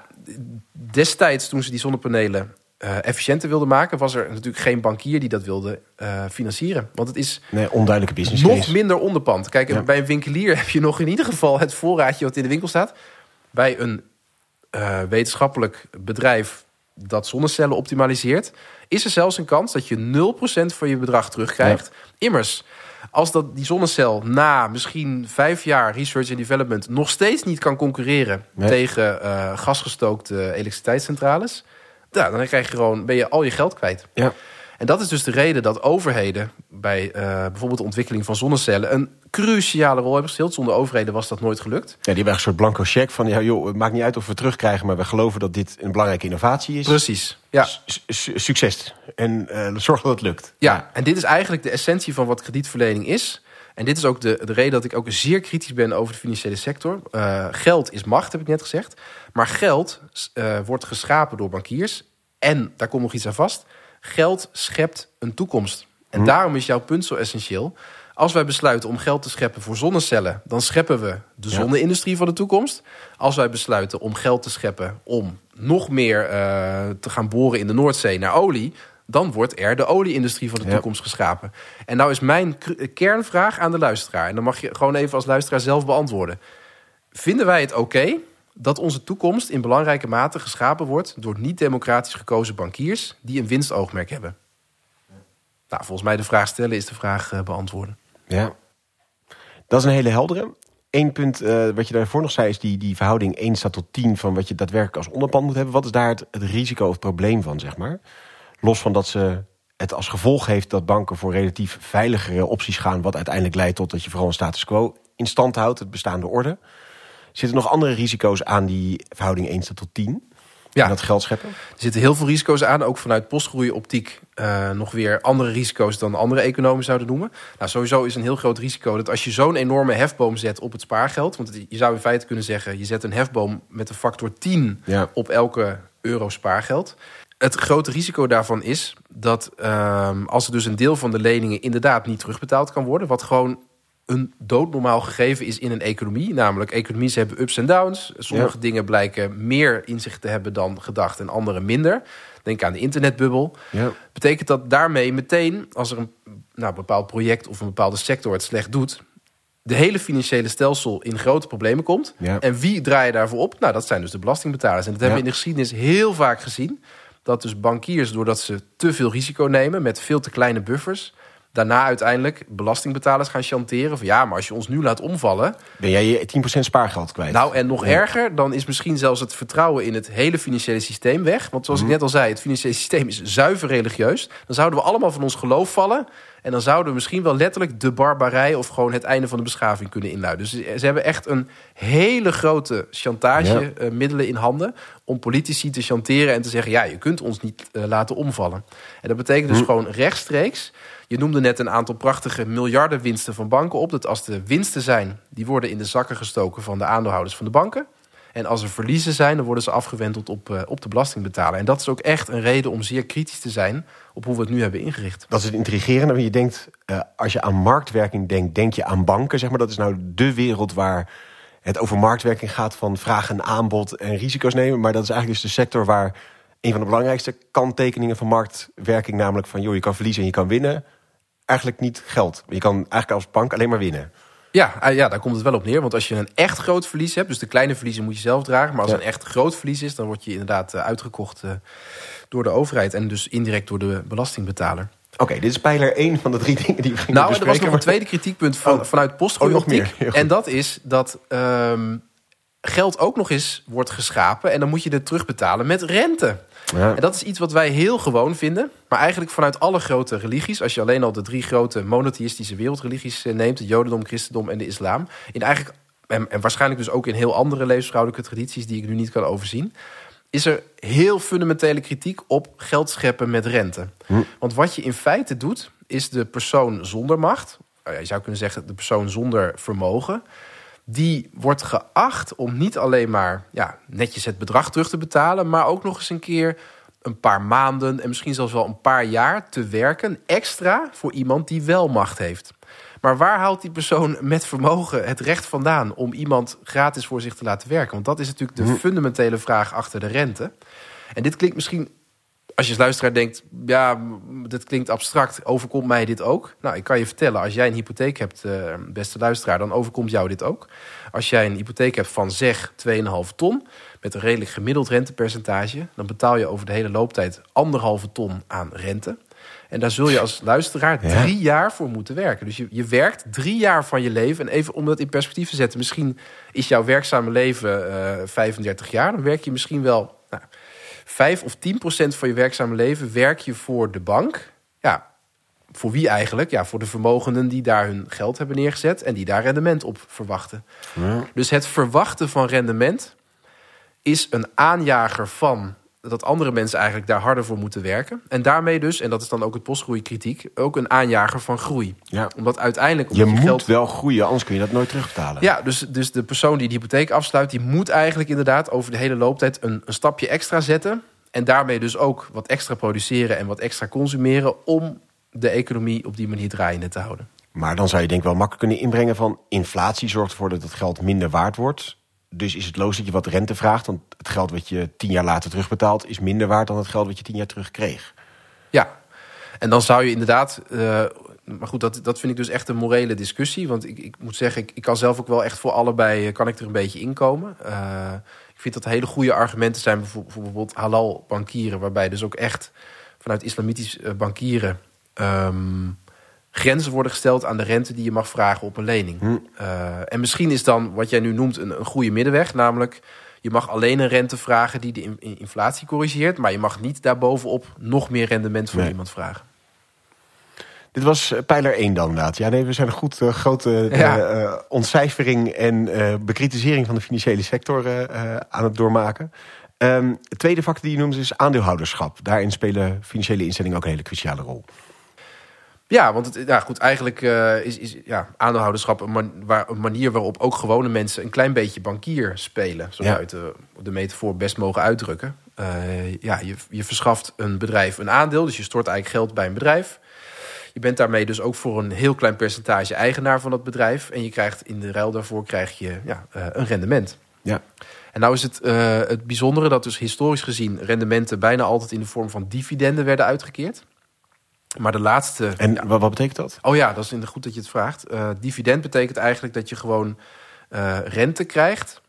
[SPEAKER 2] destijds toen ze die zonnepanelen uh, efficiënter wilde maken, was er natuurlijk geen bankier die dat wilde uh, financieren. Want het is
[SPEAKER 1] nee, onduidelijke business
[SPEAKER 2] nog
[SPEAKER 1] case.
[SPEAKER 2] minder onderpand. Kijk, ja. bij een winkelier [laughs] heb je nog in ieder geval het voorraadje wat in de winkel staat. Bij een uh, wetenschappelijk bedrijf dat zonnecellen optimaliseert, is er zelfs een kans dat je 0% van je bedrag terugkrijgt. Ja. Immers, als dat die zonnecel na misschien vijf jaar research en development nog steeds niet kan concurreren nee. tegen gasgestookte elektriciteitscentrales ja, dan krijg je gewoon, ben je al je geld kwijt.
[SPEAKER 1] Ja.
[SPEAKER 2] En dat is dus de reden dat overheden bij uh, bijvoorbeeld de ontwikkeling van zonnecellen een cruciale rol hebben gespeeld. Zonder overheden was dat nooit gelukt.
[SPEAKER 1] Ja, die hebben een soort blanco cheque van ja, joh, het maakt niet uit of we terugkrijgen, maar we geloven dat dit een belangrijke innovatie is.
[SPEAKER 2] Precies. Ja.
[SPEAKER 1] S succes. En uh, zorg dat het lukt.
[SPEAKER 2] Ja, ja, en dit is eigenlijk de essentie van wat kredietverlening is. En dit is ook de, de reden dat ik ook zeer kritisch ben over de financiële sector. Uh, geld is macht, heb ik net gezegd. Maar geld uh, wordt geschapen door bankiers. En, daar komt nog iets aan vast, geld schept een toekomst. En hm. daarom is jouw punt zo essentieel. Als wij besluiten om geld te scheppen voor zonnecellen, dan scheppen we de zonne-industrie van de toekomst. Als wij besluiten om geld te scheppen om nog meer uh, te gaan boren in de Noordzee naar olie, dan wordt er de olieindustrie van de toekomst ja. geschapen. En nou is mijn kernvraag aan de luisteraar. En dan mag je gewoon even als luisteraar zelf beantwoorden. Vinden wij het oké okay dat onze toekomst in belangrijke mate geschapen wordt door niet-democratisch gekozen bankiers die een winstoogmerk hebben? Nou, volgens mij de vraag stellen is de vraag uh, beantwoorden.
[SPEAKER 1] Ja, dat is een hele heldere. Eén punt uh, wat je daarvoor nog zei is die, die verhouding 1 staat tot 10 van wat je daadwerkelijk als onderpand moet hebben. Wat is daar het, het risico of het probleem van, zeg maar? Los van dat ze het als gevolg heeft dat banken voor relatief veiligere opties gaan, wat uiteindelijk leidt tot dat je vooral een status quo in stand houdt, het bestaande orde. Zitten nog andere risico's aan die verhouding 1 tot 10? ja. dat geld scheppen? Er
[SPEAKER 2] zitten heel veel risico's aan, ook vanuit postgroeioptiek uh, nog weer andere risico's dan andere economen zouden noemen. Nou, sowieso is een heel groot risico dat als je zo'n enorme hefboom zet op het spaargeld, want je zou in feite kunnen zeggen, je zet een hefboom met een factor 10 op elke euro spaargeld. Het grote risico daarvan is dat uh, als er dus een deel van de leningen inderdaad niet terugbetaald kan worden, wat gewoon een doodnormaal gegeven is in een economie. Namelijk, economieën hebben ups en downs. Sommige dingen blijken meer inzicht te hebben dan gedacht en andere minder. Denk aan de internetbubbel. Ja. Betekent dat daarmee meteen, als er een nou, bepaald project of een bepaalde sector het slecht doet, de hele financiële stelsel in grote problemen komt. En wie draai je daarvoor op? Nou, dat zijn dus de belastingbetalers. En dat hebben we in de geschiedenis heel vaak gezien. Dat dus bankiers, doordat ze te veel risico nemen met veel te kleine buffers, daarna uiteindelijk belastingbetalers gaan chanteren. Van ja, maar als je ons nu laat omvallen.
[SPEAKER 1] Ben jij je 10% spaargeld kwijt?
[SPEAKER 2] Nou, en nog erger, dan is misschien zelfs het vertrouwen in het hele financiële systeem weg. Want zoals ik mhm. net al zei, het financiële systeem is zuiver religieus. Dan zouden we allemaal van ons geloof vallen. En dan zouden we misschien wel letterlijk de barbarij of gewoon het einde van de beschaving kunnen inluiden. Dus ze hebben echt een hele grote chantagemiddelen in handen om politici te chanteren en te zeggen: ja, je kunt ons niet uh, laten omvallen. En dat betekent dus mhm. gewoon rechtstreeks je noemde net een aantal prachtige miljardenwinsten van banken op. Dat als er winsten zijn, die worden in de zakken gestoken van de aandeelhouders van de banken. En als er verliezen zijn, dan worden ze afgewendeld op, uh, op de belastingbetaler. En dat is ook echt een reden om zeer kritisch te zijn op hoe we het nu hebben ingericht.
[SPEAKER 1] Dat is het intrigerende. Want je denkt, uh, als je aan marktwerking denkt, denk je aan banken. Zeg maar. Dat is nou de wereld waar het over marktwerking gaat van vraag en aanbod en risico's nemen. Maar dat is eigenlijk dus de sector waar een van de belangrijkste kanttekeningen van marktwerking, namelijk van joh, je kan verliezen en je kan winnen, eigenlijk niet geldt. Je kan eigenlijk als bank alleen maar winnen.
[SPEAKER 2] Ja, ah, ja, daar komt het wel op neer. Want als je een echt groot verlies hebt, dus de kleine verliezen moet je zelf dragen. Maar als ja. een echt groot verlies is, dan word je inderdaad eh, uitgekocht eh, door de overheid. En dus indirect door de belastingbetaler.
[SPEAKER 1] Oké, dit is pijler 1 van de drie dingen die we gingen
[SPEAKER 2] nou, bespreken. Nou, er was nog een tweede kritiekpunt van, oh. vanuit postgroeioptiek. Oh, en dat is dat um, geld ook nog eens wordt geschapen... en dan moet je het terugbetalen met rente. Ja. En dat is iets wat wij heel gewoon vinden. Maar eigenlijk vanuit alle grote religies, als je alleen al de drie grote monotheïstische wereldreligies eh, neemt, het Jodendom, Christendom en de Islam, in eigenlijk, en, en waarschijnlijk dus ook in heel andere levensvrouwelijke tradities die ik nu niet kan overzien, is er heel fundamentele kritiek op geld scheppen met rente. Hm. Want wat je in feite doet, is de persoon zonder macht, oh je zou kunnen zeggen de persoon zonder vermogen, die wordt geacht om niet alleen maar ja, netjes het bedrag terug te betalen, maar ook nog eens een keer een paar maanden en misschien zelfs wel een paar jaar te werken extra voor iemand die wel macht heeft. Maar waar haalt die persoon met vermogen het recht vandaan om iemand gratis voor zich te laten werken? Want dat is natuurlijk de hm. fundamentele vraag achter de rente. En dit klinkt misschien als je als luisteraar denkt, ja, dit klinkt abstract, overkomt mij dit ook? Nou, ik kan je vertellen, als jij een hypotheek hebt, uh, beste luisteraar, dan overkomt jou dit ook. Als jij een hypotheek hebt van zeg 2,5 ton, met een redelijk gemiddeld rentepercentage, dan betaal je over de hele looptijd anderhalve ton aan rente. En daar zul je als luisteraar drie jaar voor moeten werken. Dus je, je werkt drie jaar van je leven. En even om dat in perspectief te zetten, misschien is jouw werkzame leven uh, eh, 35 jaar. Dan werk je misschien wel nou, 5 of 10 procent van je werkzame leven werk je voor de bank. Ja, voor wie eigenlijk? Ja, voor de vermogenden die daar hun geld hebben neergezet en die daar rendement op verwachten. Ja. Dus het verwachten van rendement is een aanjager van dat andere mensen eigenlijk daar harder voor moeten werken. En daarmee dus, en dat is dan ook het postgroeikritiek, ook een aanjager van groei. Ja. Omdat uiteindelijk...
[SPEAKER 1] je, moet wel groeien, anders kun je dat nooit terugbetalen.
[SPEAKER 2] Ja, dus, dus de persoon die de hypotheek afsluit... die moet eigenlijk inderdaad over de hele looptijd een, een stapje extra zetten. En daarmee dus ook wat extra produceren en wat extra consumeren... om de economie op die manier draaiende te houden.
[SPEAKER 1] Maar dan zou je denk ik wel makkelijk kunnen inbrengen van... inflatie zorgt ervoor dat het geld minder waard wordt dus is het logisch dat je wat rente vraagt. Want het geld wat je tien jaar later terugbetaalt... is minder waard dan het geld wat je tien jaar terug kreeg.
[SPEAKER 2] Ja, en dan zou je inderdaad... Uh, maar goed, dat, dat vind ik dus echt een morele discussie. Want ik, ik moet zeggen, ik, ik kan zelf ook wel echt voor allebei... Eh, kan ik er een beetje inkomen. Uh, ik vind dat hele goede argumenten zijn... voor bijvoorbeeld halal bankieren... waarbij dus ook echt vanuit islamitisch bankieren... Um, grenzen worden gesteld aan de rente die je mag vragen op een lening. Hm. Uh, en misschien is dan wat jij nu noemt een, een goede middenweg, namelijk je mag alleen een rente vragen die de inflatie corrigeert, maar je mag niet daarbovenop nog meer rendement voor iemand vragen.
[SPEAKER 1] Dit was eh, pijler 1 dan inderdaad. Ja, nee, we zijn een goed uh, grote uh, ontcijfering en bekritisering van de financiële sector aan het doormaken. Um, het tweede factor die je noemt is aandeelhouderschap. Daarin spelen financiële instellingen ook een hele cruciale rol.
[SPEAKER 2] Ja, want het, ja, goed, eigenlijk uh, is, is ja, aandeelhouderschap een, man, waar, een, manier waarop ook gewone mensen een klein beetje bankier spelen. Zo ja. uit de, de metafoor best mogen uitdrukken. Uh, ja, je, je verschaft een bedrijf een aandeel, dus je stort eigenlijk geld bij een bedrijf. Je bent daarmee dus ook voor een heel klein percentage eigenaar van dat bedrijf. En je krijgt in de ruil daarvoor krijg je ja, uh, een rendement.
[SPEAKER 1] Ja.
[SPEAKER 2] En nou is het, het bijzondere dat dus historisch gezien rendementen bijna altijd in de vorm van dividenden werden uitgekeerd. Maar de laatste.
[SPEAKER 1] En ja, wat betekent dat?
[SPEAKER 2] Oh ja, dat is goed dat je het vraagt. Uh, dividend betekent eigenlijk dat je gewoon uh, rente krijgt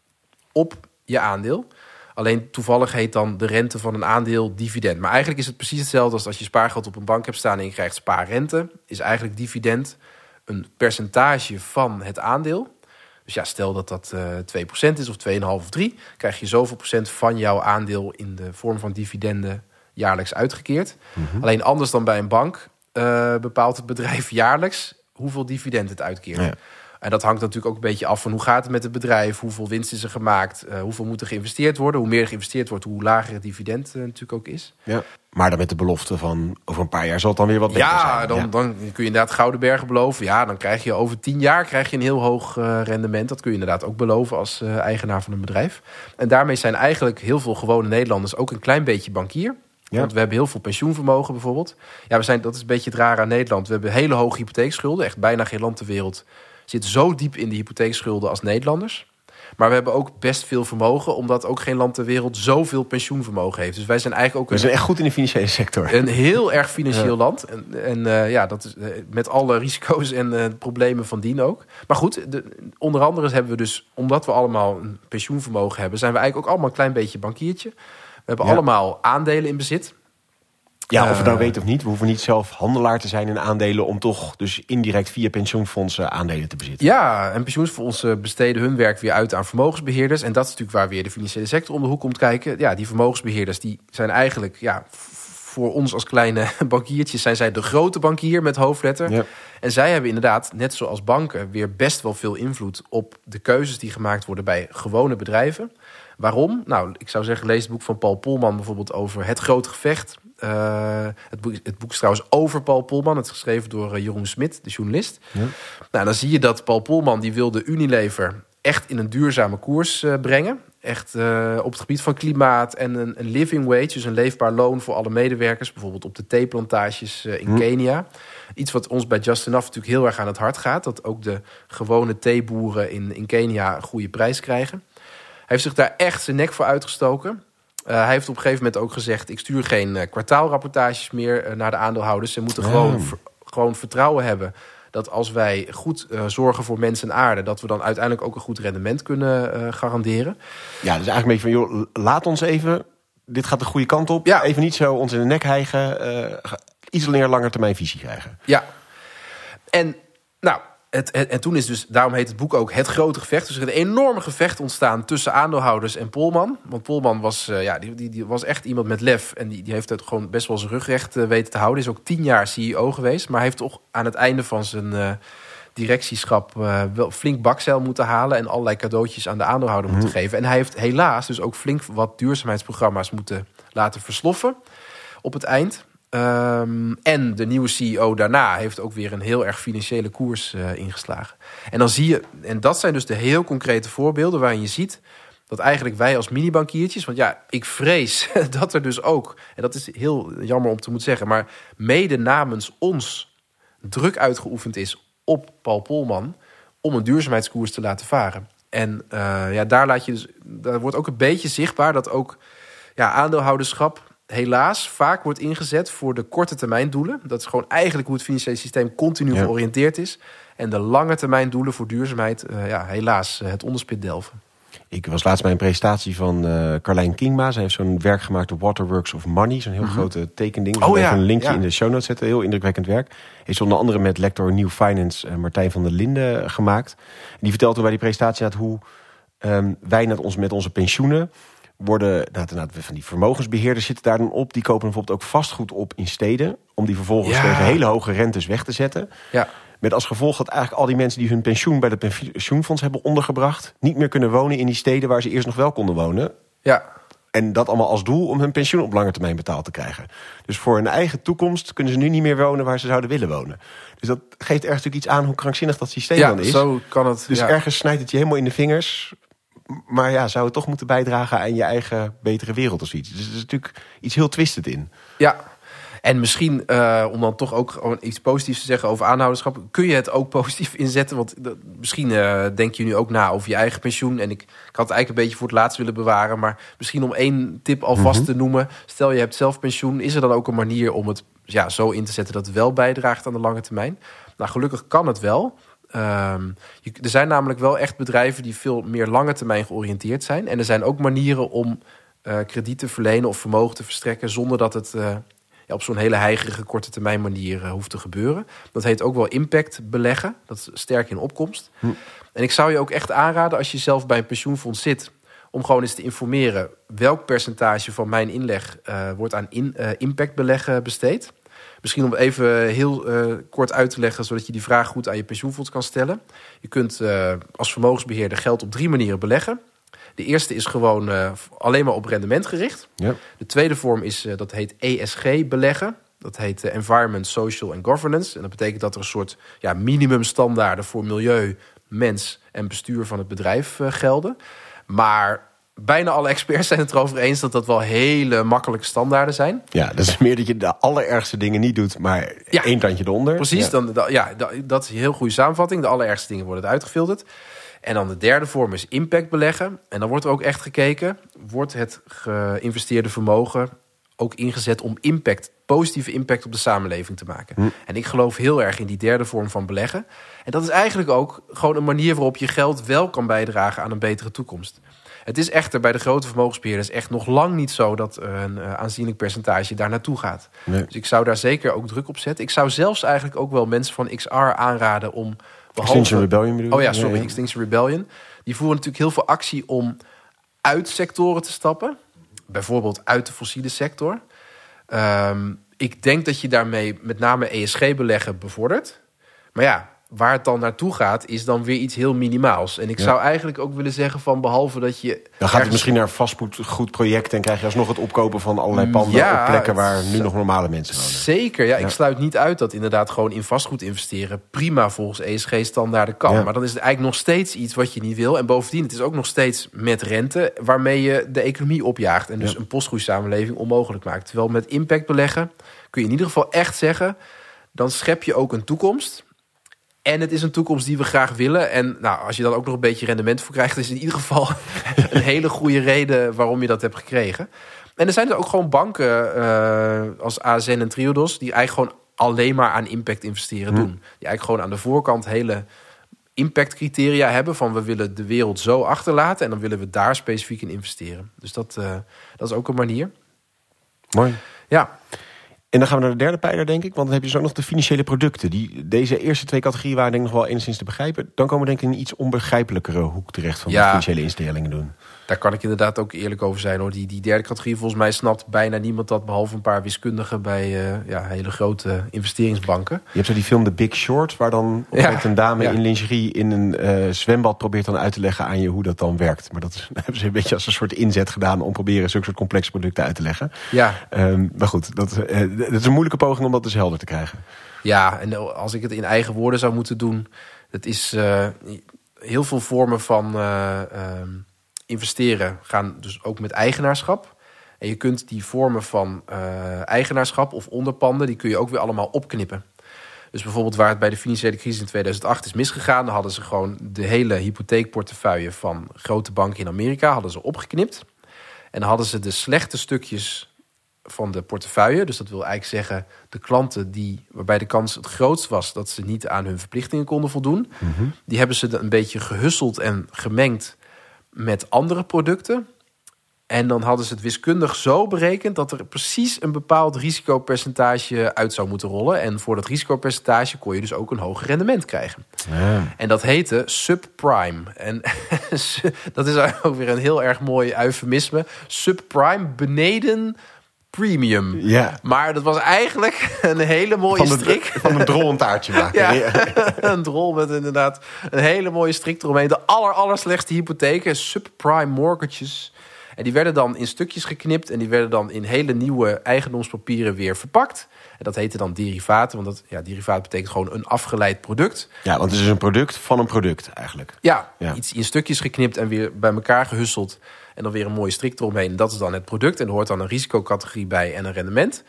[SPEAKER 2] op je aandeel. Alleen toevallig heet dan de rente van een aandeel dividend. Maar eigenlijk is het precies hetzelfde als als je spaargeld op een bank hebt staan en je krijgt spaarrente. Is eigenlijk dividend een percentage van het aandeel. Dus ja, stel dat dat uh, 2% is of 2,5 of 3, krijg je zoveel procent van jouw aandeel in de vorm van dividenden jaarlijks uitgekeerd. Mm -hmm. Alleen anders dan bij een bank uh, bepaalt het bedrijf jaarlijks hoeveel dividend het uitkeert. Ja. En dat hangt natuurlijk ook een beetje af van hoe gaat het met het bedrijf, hoeveel winst is er gemaakt, uh, hoeveel moet er geïnvesteerd worden. Hoe meer er geïnvesteerd wordt, hoe lager het dividend uh, natuurlijk ook is.
[SPEAKER 1] Ja. Maar dan met de belofte van over een paar jaar zal het dan weer wat beter
[SPEAKER 2] ja,
[SPEAKER 1] zijn.
[SPEAKER 2] Dan, ja, dan kun je inderdaad gouden bergen beloven. Ja, dan krijg je over tien jaar krijg je een heel hoog uh, rendement. Dat kun je inderdaad ook beloven als eigenaar van een bedrijf. En daarmee zijn eigenlijk heel veel gewone Nederlanders ook een klein beetje bankier. Ja. Want we hebben heel veel pensioenvermogen bijvoorbeeld. Ja, we zijn, dat is een beetje het rare aan Nederland. We hebben hele hoge hypotheekschulden. Echt bijna geen land ter wereld zit zo diep in de hypotheekschulden als Nederlanders. Maar we hebben ook best veel vermogen, omdat ook geen land ter wereld zoveel pensioenvermogen heeft. Dus wij zijn eigenlijk ook.
[SPEAKER 1] We zijn echt goed in de financiële sector.
[SPEAKER 2] Een heel erg financieel ja. land. En, en uh, ja, dat is uh, met alle risico's en uh, problemen van dien ook. Maar goed, de, onder andere hebben we dus, omdat we allemaal een pensioenvermogen hebben, zijn we eigenlijk ook allemaal een klein beetje bankiertje. We hebben ja. allemaal aandelen in bezit.
[SPEAKER 1] Ja, of we nou weten of niet. We hoeven niet zelf handelaar te zijn in aandelen... om toch dus indirect via pensioenfondsen aandelen te bezitten.
[SPEAKER 2] Ja, en pensioenfondsen besteden hun werk weer uit aan vermogensbeheerders. En dat is natuurlijk waar weer de financiële sector om de hoek komt kijken. Ja, die vermogensbeheerders die zijn eigenlijk... Ja, voor ons als kleine [laughs] bankiertjes zijn zij de grote bankier met hoofdletter. Ja. En zij hebben inderdaad, net zoals banken... weer best wel veel invloed op de keuzes die gemaakt worden bij gewone bedrijven. Waarom? Nou, ik zou zeggen, lees het boek van Paul Polman bijvoorbeeld over het grote gevecht. Uh, het, boek, het boek is trouwens over Paul Polman. Het is geschreven door uh, Jeroen Smit, de journalist. Ja. Nou, dan zie je dat Paul Polman die wilde Unilever echt in een duurzame koers uh, brengen. Echt op het gebied van klimaat en een, een, living wage, dus een leefbaar loon voor alle medewerkers. Bijvoorbeeld op de theeplantages in hm. Kenia. Iets wat ons bij Just Enough natuurlijk heel erg aan het hart gaat. Dat ook de gewone theeboeren in, in Kenia een goede prijs krijgen. Hij heeft zich daar echt zijn nek voor uitgestoken. Uh, hij heeft op een gegeven moment ook gezegd: ik stuur geen uh, kwartaalrapportages meer uh, naar de aandeelhouders. Ze moeten ja. gewoon, gewoon vertrouwen hebben dat als wij goed zorgen voor mensen en aarde, dat we dan uiteindelijk ook een goed rendement kunnen garanderen.
[SPEAKER 1] Ja, dus eigenlijk een beetje van: joh, laat ons even. Dit gaat de goede kant op. Ja. Even niet zo ons in de nek hijgen. iets meer lange termijn visie krijgen.
[SPEAKER 2] Ja. En nou, het, het, en toen is dus, daarom heet het boek ook Het Grote Gevecht. Dus er is een enorme gevecht ontstaan tussen aandeelhouders en Polman. Want Polman was, uh, ja, die, die, die, was echt iemand met lef. En die, die heeft het gewoon best wel zijn rug recht uh, weten te houden. Is ook tien jaar CEO geweest. Maar heeft toch aan het einde van zijn uh, directieschap wel flink bakzeil moeten halen. En allerlei cadeautjes aan de aandeelhouder mm. moeten geven. En hij heeft helaas dus ook flink wat duurzaamheidsprogramma's moeten laten versloffen op het eind. Um, en de nieuwe CEO daarna heeft ook weer een heel erg financiële koers uh, ingeslagen. En dan zie je, en dat zijn dus de heel concrete voorbeelden waarin je ziet dat eigenlijk wij als minibankiertjes, want ja, ik vrees [laughs] dat er dus ook, en dat is heel jammer om te moeten zeggen, maar mede namens ons druk uitgeoefend is op Paul Polman om een duurzaamheidskoers te laten varen. En uh, ja, daar laat je dus, daar wordt ook een beetje zichtbaar dat ook ja, aandeelhouderschap helaas vaak wordt ingezet voor de korte termijn doelen. Dat is gewoon eigenlijk hoe het financiële systeem continu ja. georiënteerd is. En de lange termijn doelen voor duurzaamheid, uh, ja, helaas uh, het onderspit delven.
[SPEAKER 1] Ik was laatst bij een presentatie van uh, Carlijn Kingma. Ze heeft zo'n werk gemaakt op Waterworks of Money. Zo'n heel mm -hmm. grote tekending.
[SPEAKER 2] Oh, ja.
[SPEAKER 1] een linkje
[SPEAKER 2] ja.
[SPEAKER 1] in de show notes zetten. Heel indrukwekkend werk. Heeft onder andere met lector New Finance uh, Martijn van der Linden gemaakt. En die vertelde bij die presentatie uit hoe um, wij net ons, met onze pensioenen worden nou, van die vermogensbeheerders zitten daar dan op. Die kopen bijvoorbeeld ook vastgoed op in steden. Om die vervolgens ja. tegen hele hoge rentes weg te zetten.
[SPEAKER 2] Ja.
[SPEAKER 1] Met als gevolg dat eigenlijk al die mensen die hun pensioen bij de pensioenfonds hebben ondergebracht. niet meer kunnen wonen in die steden waar ze eerst nog wel konden wonen.
[SPEAKER 2] Ja.
[SPEAKER 1] En dat allemaal als doel om hun pensioen op lange termijn betaald te krijgen. Dus voor hun eigen toekomst kunnen ze nu niet meer wonen waar ze zouden willen wonen. Dus dat geeft ergens natuurlijk iets aan hoe krankzinnig dat systeem dan is.
[SPEAKER 2] Zo kan het.
[SPEAKER 1] Dus ergens snijdt het je helemaal in de vingers. Maar ja, zou het toch moeten bijdragen aan je eigen betere wereld of zoiets. Dus er is natuurlijk iets heel twistend in.
[SPEAKER 2] Ja, en misschien, uh, om dan toch ook iets positiefs te zeggen over aanhouderschap, kun je het ook [laughs] positief inzetten. Want misschien uh, denk je nu ook na over je eigen pensioen. En ik, ik had het eigenlijk een beetje voor het laatst willen bewaren. Maar misschien om één tip alvast mm te noemen. Stel je hebt zelf pensioen. Is er dan ook een manier om het ja, zo in te zetten dat het wel bijdraagt aan de lange termijn? Nou, gelukkig kan het wel. Um, je, er zijn namelijk wel echt bedrijven die veel meer lange termijn georiënteerd zijn. En er zijn ook manieren om uh, krediet te verlenen of vermogen te verstrekken zonder dat het ja, op zo'n hele heigerige korte termijn manier uh, hoeft te gebeuren. Dat heet ook wel impact beleggen. Dat is sterk in opkomst. Hm. En ik zou je ook echt aanraden als je zelf bij een pensioenfonds zit om gewoon eens te informeren welk percentage van mijn inleg wordt aan in, impact beleggen besteed. Misschien om even heel kort uit te leggen, zodat je die vraag goed aan je pensioenfonds kan stellen. Je kunt als vermogensbeheerder geld op drie manieren beleggen. De eerste is gewoon uh, alleen maar op rendement gericht. Ja. De tweede vorm is, dat heet ESG beleggen. Dat heet Environment, Social and Governance. En dat betekent dat er een soort ja, minimumstandaarden voor milieu, mens en bestuur van het bedrijf gelden. Maar bijna alle experts zijn het erover eens dat dat wel hele makkelijke standaarden zijn.
[SPEAKER 1] Ja, dat is meer dat je de allerergste dingen niet doet, maar ja, één tandje eronder.
[SPEAKER 2] Precies, ja. Dan, ja, dat is een heel goede samenvatting. De allerergste dingen worden uitgefilterd. En dan de derde vorm is impact beleggen. En dan wordt er ook echt gekeken, wordt het geïnvesteerde vermogen ook ingezet om impact, positieve impact op de samenleving te maken. Hm. En ik geloof heel erg in die derde vorm van beleggen. En dat is eigenlijk ook gewoon een manier waarop je geld wel kan bijdragen aan een betere toekomst. Het is echter bij de grote vermogensbeheerders echt nog lang niet zo dat een uh, aanzienlijk percentage daar naartoe gaat. Dus ik zou daar zeker ook druk op zetten. Ik zou zelfs eigenlijk ook wel mensen van XR aanraden om
[SPEAKER 1] Extinction Rebellion bedoel
[SPEAKER 2] Oh ja, sorry, Extinction Rebellion. Die voeren natuurlijk heel veel actie om uit sectoren te stappen. Bijvoorbeeld uit de fossiele sector. Um, ik denk dat je daarmee met name ESG-beleggen bevordert. Maar ja, waar het dan naartoe gaat, is dan weer iets heel minimaals. En ik zou eigenlijk ook willen zeggen van behalve dat je...
[SPEAKER 1] Dan gaat het misschien naar vastgoed project en krijg je alsnog het opkopen van allerlei panden ja, op plekken waar nu nog normale mensen wonen.
[SPEAKER 2] Zeker, ja, Ik sluit niet uit dat inderdaad gewoon in vastgoed investeren prima volgens ESG-standaarden kan. Maar dan is het eigenlijk nog steeds iets wat je niet wil. En bovendien, het is ook nog steeds met rente waarmee je de economie opjaagt. En dus een postgroeisamenleving onmogelijk maakt. Terwijl met impact beleggen kun je in ieder geval echt zeggen, dan schep je ook een toekomst en het is een toekomst die we graag willen. En nou, als je dan ook nog een beetje rendement voor krijgt, is in ieder geval [laughs] een hele goede reden waarom je dat hebt gekregen. En er zijn er ook gewoon banken uh, als ASN en Triodos, die eigenlijk gewoon alleen maar aan impact investeren hm. doen. Die eigenlijk gewoon aan de voorkant hele impact criteria hebben van we willen de wereld zo achterlaten en dan willen we daar specifiek in investeren. Dus dat, uh, dat is ook een manier.
[SPEAKER 1] Mooi.
[SPEAKER 2] Ja.
[SPEAKER 1] En dan gaan we naar de derde pijler, denk ik. Want dan heb je zo nog de financiële producten. Die, deze eerste twee categorieën waren denk ik nog wel enigszins te begrijpen. Dan komen we denk ik in een iets onbegrijpelijkere hoek terecht van ja. wat financiële instellingen doen.
[SPEAKER 2] Daar kan ik inderdaad ook eerlijk over zijn hoor. Die, die derde categorie, volgens mij snapt bijna niemand dat, behalve een paar wiskundigen bij uh, ja, hele grote investeringsbanken.
[SPEAKER 1] Je hebt zo die film The Big Short, waar dan ja, een dame in lingerie in een uh, zwembad probeert dan uit te leggen aan je hoe dat dan werkt. Maar dat is, [laughs] hebben ze een beetje als een soort inzet gedaan om proberen zulke soort complexe producten uit te leggen.
[SPEAKER 2] Ja.
[SPEAKER 1] Um, maar goed, dat, uh, dat is een moeilijke poging om dat dus helder te krijgen.
[SPEAKER 2] Ja, en als ik het in eigen woorden zou moeten doen, dat is heel veel vormen van. Ehm, investeren gaan dus ook met eigenaarschap. En je kunt die vormen van uh, eigenaarschap of onderpanden, die kun je ook weer allemaal opknippen. Dus bijvoorbeeld waar het bij de financiële crisis in 2008 is misgegaan, dan hadden ze gewoon de hele hypotheekportefeuille van grote banken in Amerika hadden ze opgeknipt. En dan hadden ze de slechte stukjes van de portefeuille. Dus dat wil eigenlijk zeggen de klanten die, waarbij de kans het grootst was dat ze niet aan hun verplichtingen konden voldoen. Mhm. Die hebben ze een beetje gehusseld en gemengd met andere producten. En dan hadden ze het wiskundig zo berekend dat er precies een bepaald risicopercentage uit zou moeten rollen. En voor dat risicopercentage kon je dus ook een hoger rendement krijgen. Ja. En dat heette subprime. En [laughs] dat is ook weer een heel erg mooi eufemisme. Subprime beneden premium.
[SPEAKER 1] Ja.
[SPEAKER 2] Maar dat was eigenlijk een hele mooie
[SPEAKER 1] van
[SPEAKER 2] strik.
[SPEAKER 1] Van een drol een taartje maken. [laughs] ja, [laughs]
[SPEAKER 2] een drol met inderdaad een hele mooie strik eromheen. De aller, aller slechtste hypotheken, subprime mortgages. En die werden dan in stukjes geknipt en die werden dan in hele nieuwe eigendomspapieren weer verpakt. En dat heette dan derivaten, want dat, ja, derivaat betekent gewoon een afgeleid product.
[SPEAKER 1] Ja, want het is een product van een product eigenlijk.
[SPEAKER 2] Ja, iets in stukjes geknipt en weer bij elkaar gehusseld. En dan weer een mooie strik eromheen. Dat is dan het product en er hoort dan een risicocategorie bij en een rendement.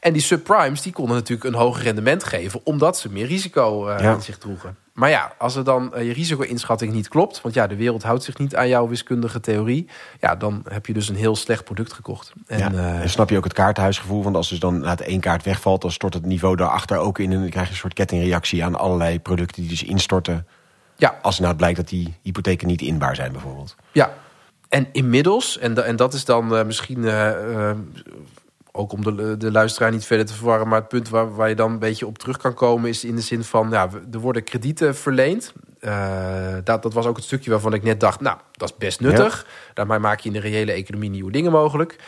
[SPEAKER 2] En die subprimes die konden natuurlijk een hoger rendement geven, omdat ze meer risico uh, in zich droegen. Maar ja, als er dan uh, je risico-inschatting niet klopt, want ja, de wereld houdt zich niet aan jouw wiskundige theorie, ja, dan heb je dus een heel slecht product gekocht.
[SPEAKER 1] En, ja, uh, en snap je ook het kaartenhuisgevoel? Want als dus dan na één kaart wegvalt, dan stort het niveau daarachter ook in en dan krijg je een soort kettingreactie aan allerlei producten die dus instorten. Ja. Als nou blijkt dat die hypotheken niet inbaar zijn, bijvoorbeeld.
[SPEAKER 2] Ja, en inmiddels, en, en dat is dan uh, misschien ook om de, de luisteraar niet verder te verwarren, maar het punt waar, waar je dan een beetje op terug kan komen is in de zin van, ja, er worden kredieten verleend. Uh, dat, dat was ook het stukje waarvan ik net dacht, nou, dat is best nuttig. Daarmee maak je in de reële economie nieuwe dingen mogelijk.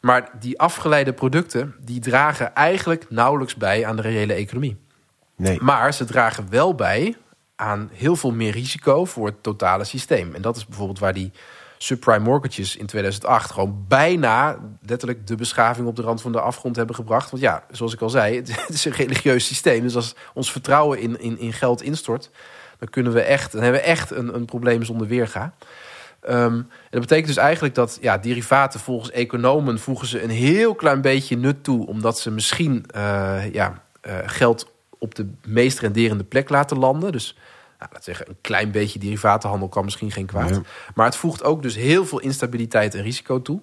[SPEAKER 2] Maar die afgeleide producten, die dragen eigenlijk nauwelijks bij aan de reële economie. Nee. Maar ze dragen wel bij aan heel veel meer risico voor het totale systeem. En dat is bijvoorbeeld waar die subprime mortgages in 2008 gewoon bijna letterlijk de beschaving op de rand van de afgrond hebben gebracht. Want ja, zoals ik al zei, [laughs] het is een religieus systeem. Dus als ons vertrouwen in, in, in geld instort, dan kunnen we echt, dan hebben we echt een, een probleem zonder weerga. Um, dat betekent dus eigenlijk dat ja, derivaten volgens economen voegen ze een heel klein beetje nut toe, omdat ze misschien uh, ja, uh, geld op de meest renderende plek laten landen. Dus nou, laat zeggen, een klein beetje derivatenhandel kan misschien geen kwaad. Maar het voegt ook dus heel veel instabiliteit en risico toe.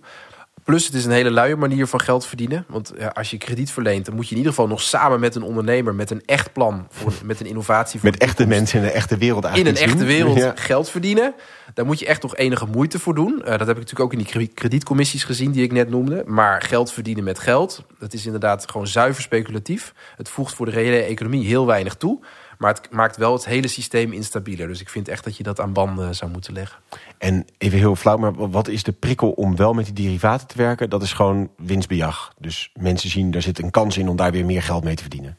[SPEAKER 2] Plus het is een hele luie manier van geld verdienen. Want ja, als je krediet verleent, dan moet je in ieder geval nog samen met een ondernemer... met een echt plan, voor, [laughs] met een innovatie...
[SPEAKER 1] Voor met echte mensen in de echte wereld
[SPEAKER 2] eigenlijk In een echte wereld geld verdienen. Daar moet je echt nog enige moeite voor doen. Uh, dat heb ik natuurlijk ook in die kredietcommissies gezien die ik net noemde. Maar geld verdienen met geld, dat is inderdaad gewoon zuiver speculatief. Het voegt voor de reële economie heel weinig toe... Maar het maakt wel het hele systeem instabieler. Dus ik vind echt dat je dat aan banden zou moeten leggen.
[SPEAKER 1] En even heel flauw, maar wat is de prikkel om wel met die derivaten te werken? Dat is gewoon winstbejag. Dus mensen zien, daar zit een kans in om daar weer meer geld mee te verdienen.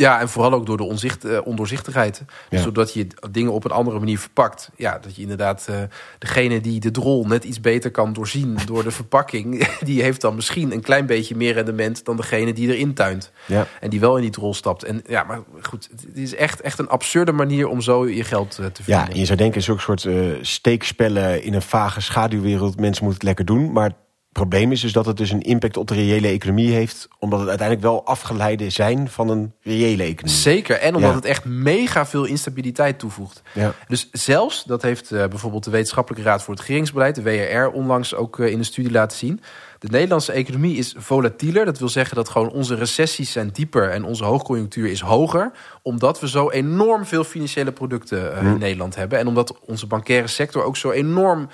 [SPEAKER 2] Ja, en vooral ook door de onzicht, uh, ondoorzichtigheid. Dus zodat je dingen op een andere manier verpakt. Ja, dat je inderdaad uh, degene die de drol net iets beter kan doorzien [laughs] door de verpakking, [laughs] die heeft dan misschien een klein beetje meer rendement dan degene die erin tuint. Ja. En die wel in die drol stapt. En ja, maar goed, het is echt, echt een absurde manier om zo je geld uh, te verdienen.
[SPEAKER 1] Ja, je zou denken, zulke soort steekspellen in een vage schaduwwereld, mensen moeten het lekker doen. Maar probleem is dus dat het dus een impact op de reële economie heeft. Omdat het uiteindelijk wel afgeleide zijn van een reële economie.
[SPEAKER 2] Zeker. En omdat het echt mega veel instabiliteit toevoegt. Ja. Dus zelfs, dat heeft uh, bijvoorbeeld de Wetenschappelijke Raad voor het Regeringsbeleid, de WRR, onlangs ook uh, in een studie laten zien. De Nederlandse economie is volatieler. Dat wil zeggen dat gewoon onze recessies zijn dieper en onze hoogconjunctuur is hoger. Omdat we zo enorm veel financiële producten uh, in Nederland hebben. En omdat onze bankaire sector ook zo enorm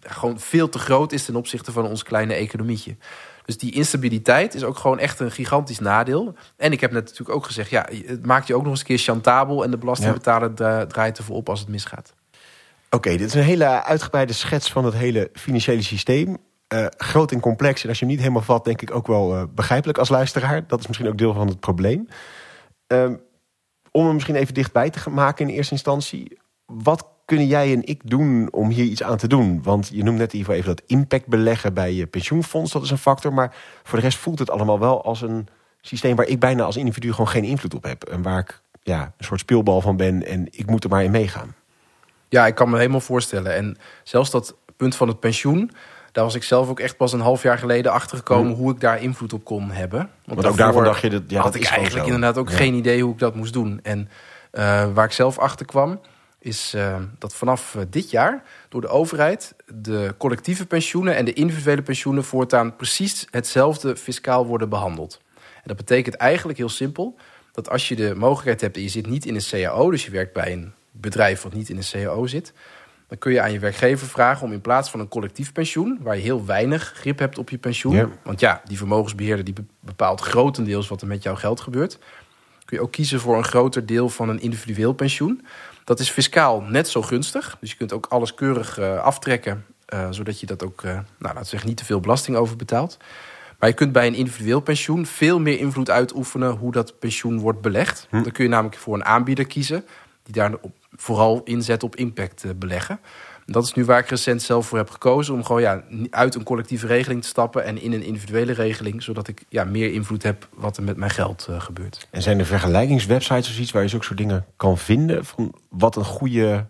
[SPEAKER 2] gewoon veel te groot is ten opzichte van ons kleine economietje. Dus die instabiliteit is ook gewoon echt een gigantisch nadeel. En ik heb net natuurlijk ook gezegd, ja, het maakt je ook nog eens een keer chantabel en de belastingbetaler draait ervoor op als het misgaat.
[SPEAKER 1] Oké, dit is een hele uitgebreide schets van het hele financiële systeem. Uh, groot en complex. En als je hem niet helemaal vat, denk ik ook wel uh, begrijpelijk als luisteraar. Dat is misschien ook deel van het probleem. Uh, om hem misschien even dichtbij te maken in eerste instantie. Wat kunnen jij en ik doen om hier iets aan te doen? Want je noemt net even, even dat impact beleggen bij je pensioenfonds. Dat is een factor. Maar voor de rest voelt het allemaal wel als een systeem... waar ik bijna als individu gewoon geen invloed op heb. En waar ik ja, een soort speelbal van ben en ik moet er maar in meegaan.
[SPEAKER 2] Ja, ik kan me helemaal voorstellen. En zelfs dat punt van het pensioen... Daar was ik zelf ook echt pas een half jaar geleden achter gekomen hmm. hoe ik daar invloed op kon hebben.
[SPEAKER 1] Want, ook daarvan dacht je dat ja,
[SPEAKER 2] had
[SPEAKER 1] dat
[SPEAKER 2] ik eigenlijk inderdaad ook geen idee hoe ik dat moest doen. En uh, waar ik zelf achter kwam, is uh, dat vanaf uh, dit jaar door de overheid de collectieve pensioenen en de individuele pensioenen voortaan precies hetzelfde fiscaal worden behandeld. En dat betekent eigenlijk heel simpel dat als je de mogelijkheid hebt en je zit niet in een CAO, dus je werkt bij een bedrijf wat niet in een CAO zit, dan kun je aan je werkgever vragen om in plaats van een collectief pensioen, waar je heel weinig grip hebt op je pensioen, want ja, die vermogensbeheerder die bepaalt grotendeels wat er met jouw geld gebeurt, kun je ook kiezen voor een groter deel van een individueel pensioen. Dat is fiscaal net zo gunstig. Dus je kunt ook alles keurig uh, aftrekken, uh, zodat je dat ook, uh, nou, laten we zeggen, niet te veel belasting over betaalt. Maar je kunt bij een individueel pensioen veel meer invloed uitoefenen hoe dat pensioen wordt belegd. Hm. Dan kun je namelijk voor een aanbieder kiezen die daar vooral inzet op impact beleggen. Dat is nu waar ik recent zelf voor heb gekozen. Om gewoon ja, uit een collectieve regeling te stappen en in een individuele regeling. Zodat ik ja, meer invloed heb wat er met mijn geld uh, gebeurt.
[SPEAKER 1] En zijn er vergelijkingswebsites of iets waar je zulke soort dingen kan vinden? Van wat een goede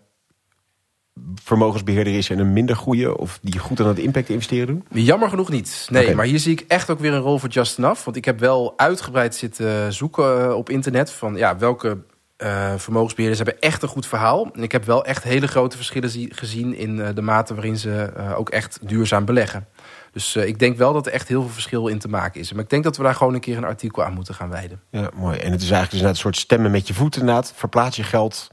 [SPEAKER 1] vermogensbeheerder is en een minder goede... of die goed aan het impact investeren doen?
[SPEAKER 2] Jammer genoeg niet. Nee, maar hier zie ik echt ook weer een rol voor Just Enough. Want ik heb wel uitgebreid zitten zoeken eh, op internet... van ja, welke uh, vermogensbeheerders hebben echt een goed verhaal. En ik heb wel echt hele grote verschillen gezien... in uh, de mate waarin ze ook echt duurzaam beleggen. Dus ik denk wel dat er echt heel veel verschil in te maken is. Maar ik denk dat we daar gewoon een keer een artikel aan moeten gaan wijden.
[SPEAKER 1] Ja, mooi. En het is eigenlijk dus een soort stemmen met je voeten inderdaad. Verplaats je geld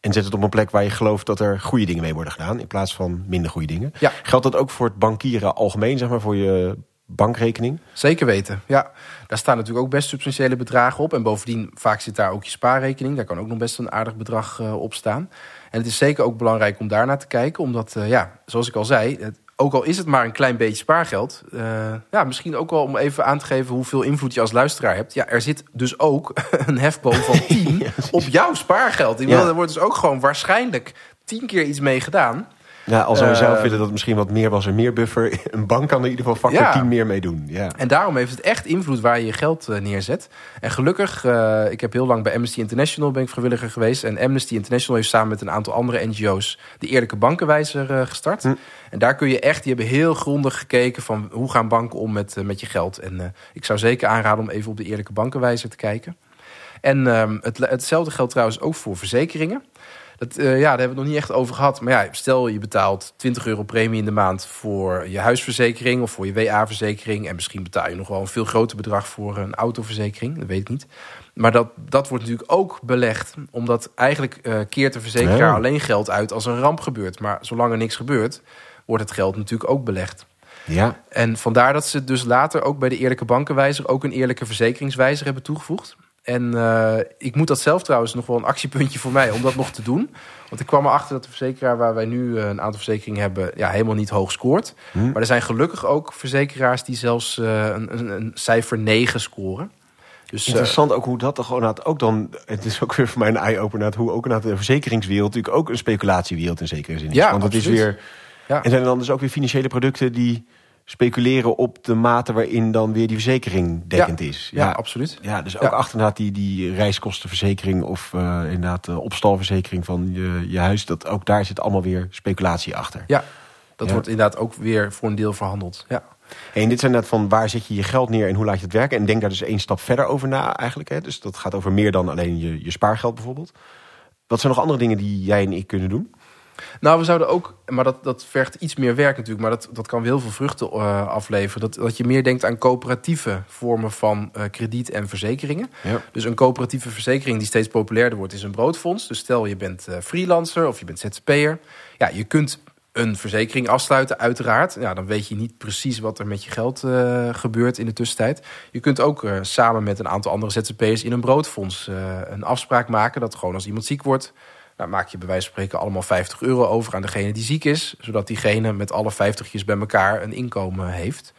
[SPEAKER 1] en zet het op een plek waar je gelooft dat er goede dingen mee worden gedaan. In plaats van minder goede dingen. Ja. Geldt dat ook voor het bankieren algemeen, zeg maar, voor je bankrekening?
[SPEAKER 2] Zeker weten, ja. Daar staan natuurlijk ook best substantiële bedragen op. En bovendien, vaak zit daar ook je spaarrekening. Daar kan ook nog best een aardig bedrag uh, op staan. En het is zeker ook belangrijk om daarnaar te kijken. Omdat, uh, ja, zoals ik al zei, het, ook al is het maar een klein beetje spaargeld. Uh, ja, misschien ook wel om even aan te geven hoeveel invloed je als luisteraar hebt. Ja, er zit dus ook [laughs] een hefboom van [laughs] 10 op jouw spaargeld. Ik ja. Er wordt dus ook gewoon waarschijnlijk tien keer iets mee gedaan.
[SPEAKER 1] Ja, al zou je zelf vinden dat het misschien wat meer was en meer buffer. [laughs] Een bank kan er in ieder geval factor 10 meer mee doen. Ja.
[SPEAKER 2] En daarom heeft het echt invloed waar je je geld uh, neerzet. En gelukkig, uh, ik heb heel lang bij Amnesty International ben ik vrijwilliger geweest. En Amnesty International heeft samen met een aantal andere NGO's de Eerlijke Bankenwijzer uh, gestart. Hm. En daar kun je echt, die hebben heel grondig gekeken van hoe gaan banken om met, met je geld. En ik zou zeker aanraden om even op de Eerlijke Bankenwijzer te kijken. En ehm, het, hetzelfde geldt trouwens ook voor verzekeringen. Dat, uh, ja, daar hebben we het nog niet echt over gehad. Maar ja, stel je betaalt 20 euro premie in de maand voor je huisverzekering of voor je WA-verzekering. En misschien betaal je nog wel een veel groter bedrag voor een autoverzekering. Dat weet ik niet. Maar dat, dat wordt natuurlijk ook belegd. Omdat eigenlijk uh, keert de verzekeraar alleen geld uit als een ramp gebeurt. Maar zolang er niks gebeurt, wordt het geld natuurlijk ook belegd. Ja. En vandaar dat ze dus later ook bij de Eerlijke Bankenwijzer ook een eerlijke verzekeringswijzer hebben toegevoegd. En uh, ik moet dat zelf trouwens nog wel een actiepuntje voor mij om dat nog te doen. Want ik kwam erachter dat de verzekeraar waar wij nu eh, een aantal verzekeringen hebben, ja, helemaal niet hoog scoort. Hm. Maar er zijn gelukkig ook verzekeraars die zelfs uh, een, een, een, cijfer 9 scoren.
[SPEAKER 1] Dus, Interessant ook hoe dat gewoon ook dan. Het is ook weer voor mij een eye-opener. Hoe ook naar de verzekeringswereld natuurlijk ook een speculatiewereld in zekere zin is. Ja, Want het is weer. Ja. En zijn er dan dus ook weer financiële producten die speculeren op de mate waarin dan weer die verzekering dekkend is.
[SPEAKER 2] Ja, absoluut.
[SPEAKER 1] Ja, dus ook ja. achternaat die, die reiskostenverzekering of uh, inderdaad de opstalverzekering van je, je huis, dat ook daar zit allemaal weer speculatie achter.
[SPEAKER 2] Ja, dat wordt inderdaad ook weer voor een deel verhandeld. Ja.
[SPEAKER 1] En dit zijn net van waar zet je je geld neer en hoe laat je het werken. En denk daar dus één stap verder over na eigenlijk. Hè? Dus dat gaat over meer dan alleen je, je spaargeld bijvoorbeeld. Wat zijn nog andere dingen die jij en ik kunnen doen?
[SPEAKER 2] Nou, we zouden ook, maar dat, dat vergt iets meer werk natuurlijk, maar dat, dat kan heel veel vruchten uh, afleveren. Dat, dat je meer denkt aan coöperatieve vormen van uh, krediet en verzekeringen. Ja. Dus een coöperatieve verzekering die steeds populairder wordt, is een broodfonds. Dus stel je bent uh, freelancer of je bent ZZP'er. Ja, je kunt een verzekering afsluiten, uiteraard. Ja, dan weet je niet precies wat er met je geld uh, gebeurt in de tussentijd. Je kunt ook uh, samen met een aantal andere ZZP'ers in een broodfonds uh, een afspraak maken... dat gewoon als iemand ziek wordt nou, maak je bij wijze van spreken allemaal 50 euro over aan degene die ziek is. Zodat diegene met alle 50 bij elkaar een inkomen heeft.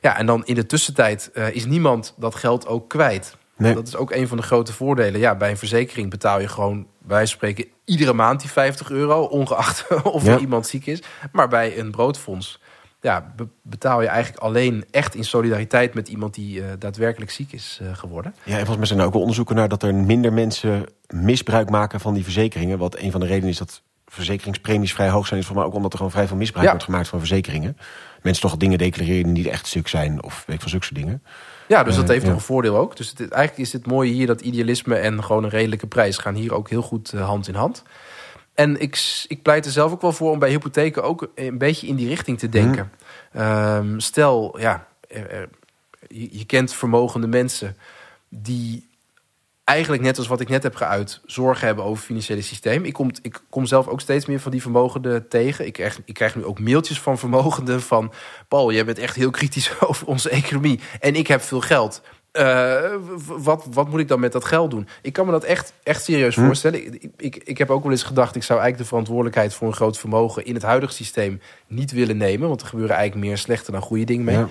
[SPEAKER 2] Ja, en dan in de tussentijd uh, is niemand dat geld ook kwijt. Nee. Dat is ook een van de grote voordelen. Ja, bij een verzekering betaal je gewoon bij wijze van spreken iedere maand die 50 euro. Ongeacht [laughs] of er iemand ziek is. Maar bij een broodfonds ja, betaal je eigenlijk alleen echt in solidariteit met iemand die uh, daadwerkelijk ziek is uh, geworden.
[SPEAKER 1] Ja, en volgens mij zijn er ook wel onderzoeken naar dat er minder mensen misbruik maken van die verzekeringen. Wat een van de redenen is dat verzekeringspremies vrij hoog zijn, is volgens mij ook omdat er gewoon vrij veel misbruik wordt gemaakt van verzekeringen. Mensen toch dingen declareren die niet echt stuk zijn of weet ik van zulke dingen.
[SPEAKER 2] Ja, dus dat heeft uh, nog een voordeel ook. Dus het, eigenlijk is het mooie hier dat idealisme en gewoon een redelijke prijs gaan hier ook heel goed hand in hand. En ik, ik pleit er zelf ook wel voor om bij hypotheken ook een beetje in die richting te denken. Um, stel, ja, er, je, je, kent vermogende mensen die eigenlijk net als wat ik net heb geuit, zorgen hebben over het financiële systeem. Ik kom, ik kom zelf ook steeds meer van die vermogenden tegen. Ik krijg, ik krijg nu ook mailtjes van vermogenden van... Paul, jij bent echt heel kritisch [laughs] over onze economie en ik heb veel geld. Uh, wat, wat moet ik dan met dat geld doen? Ik kan me dat echt, echt serieus hm. voorstellen. Ik, ik, ik heb ook wel eens gedacht... ik zou eigenlijk de verantwoordelijkheid voor een groot vermogen... in het huidige systeem niet willen nemen. Want er gebeuren eigenlijk meer slechte dan goede dingen mee.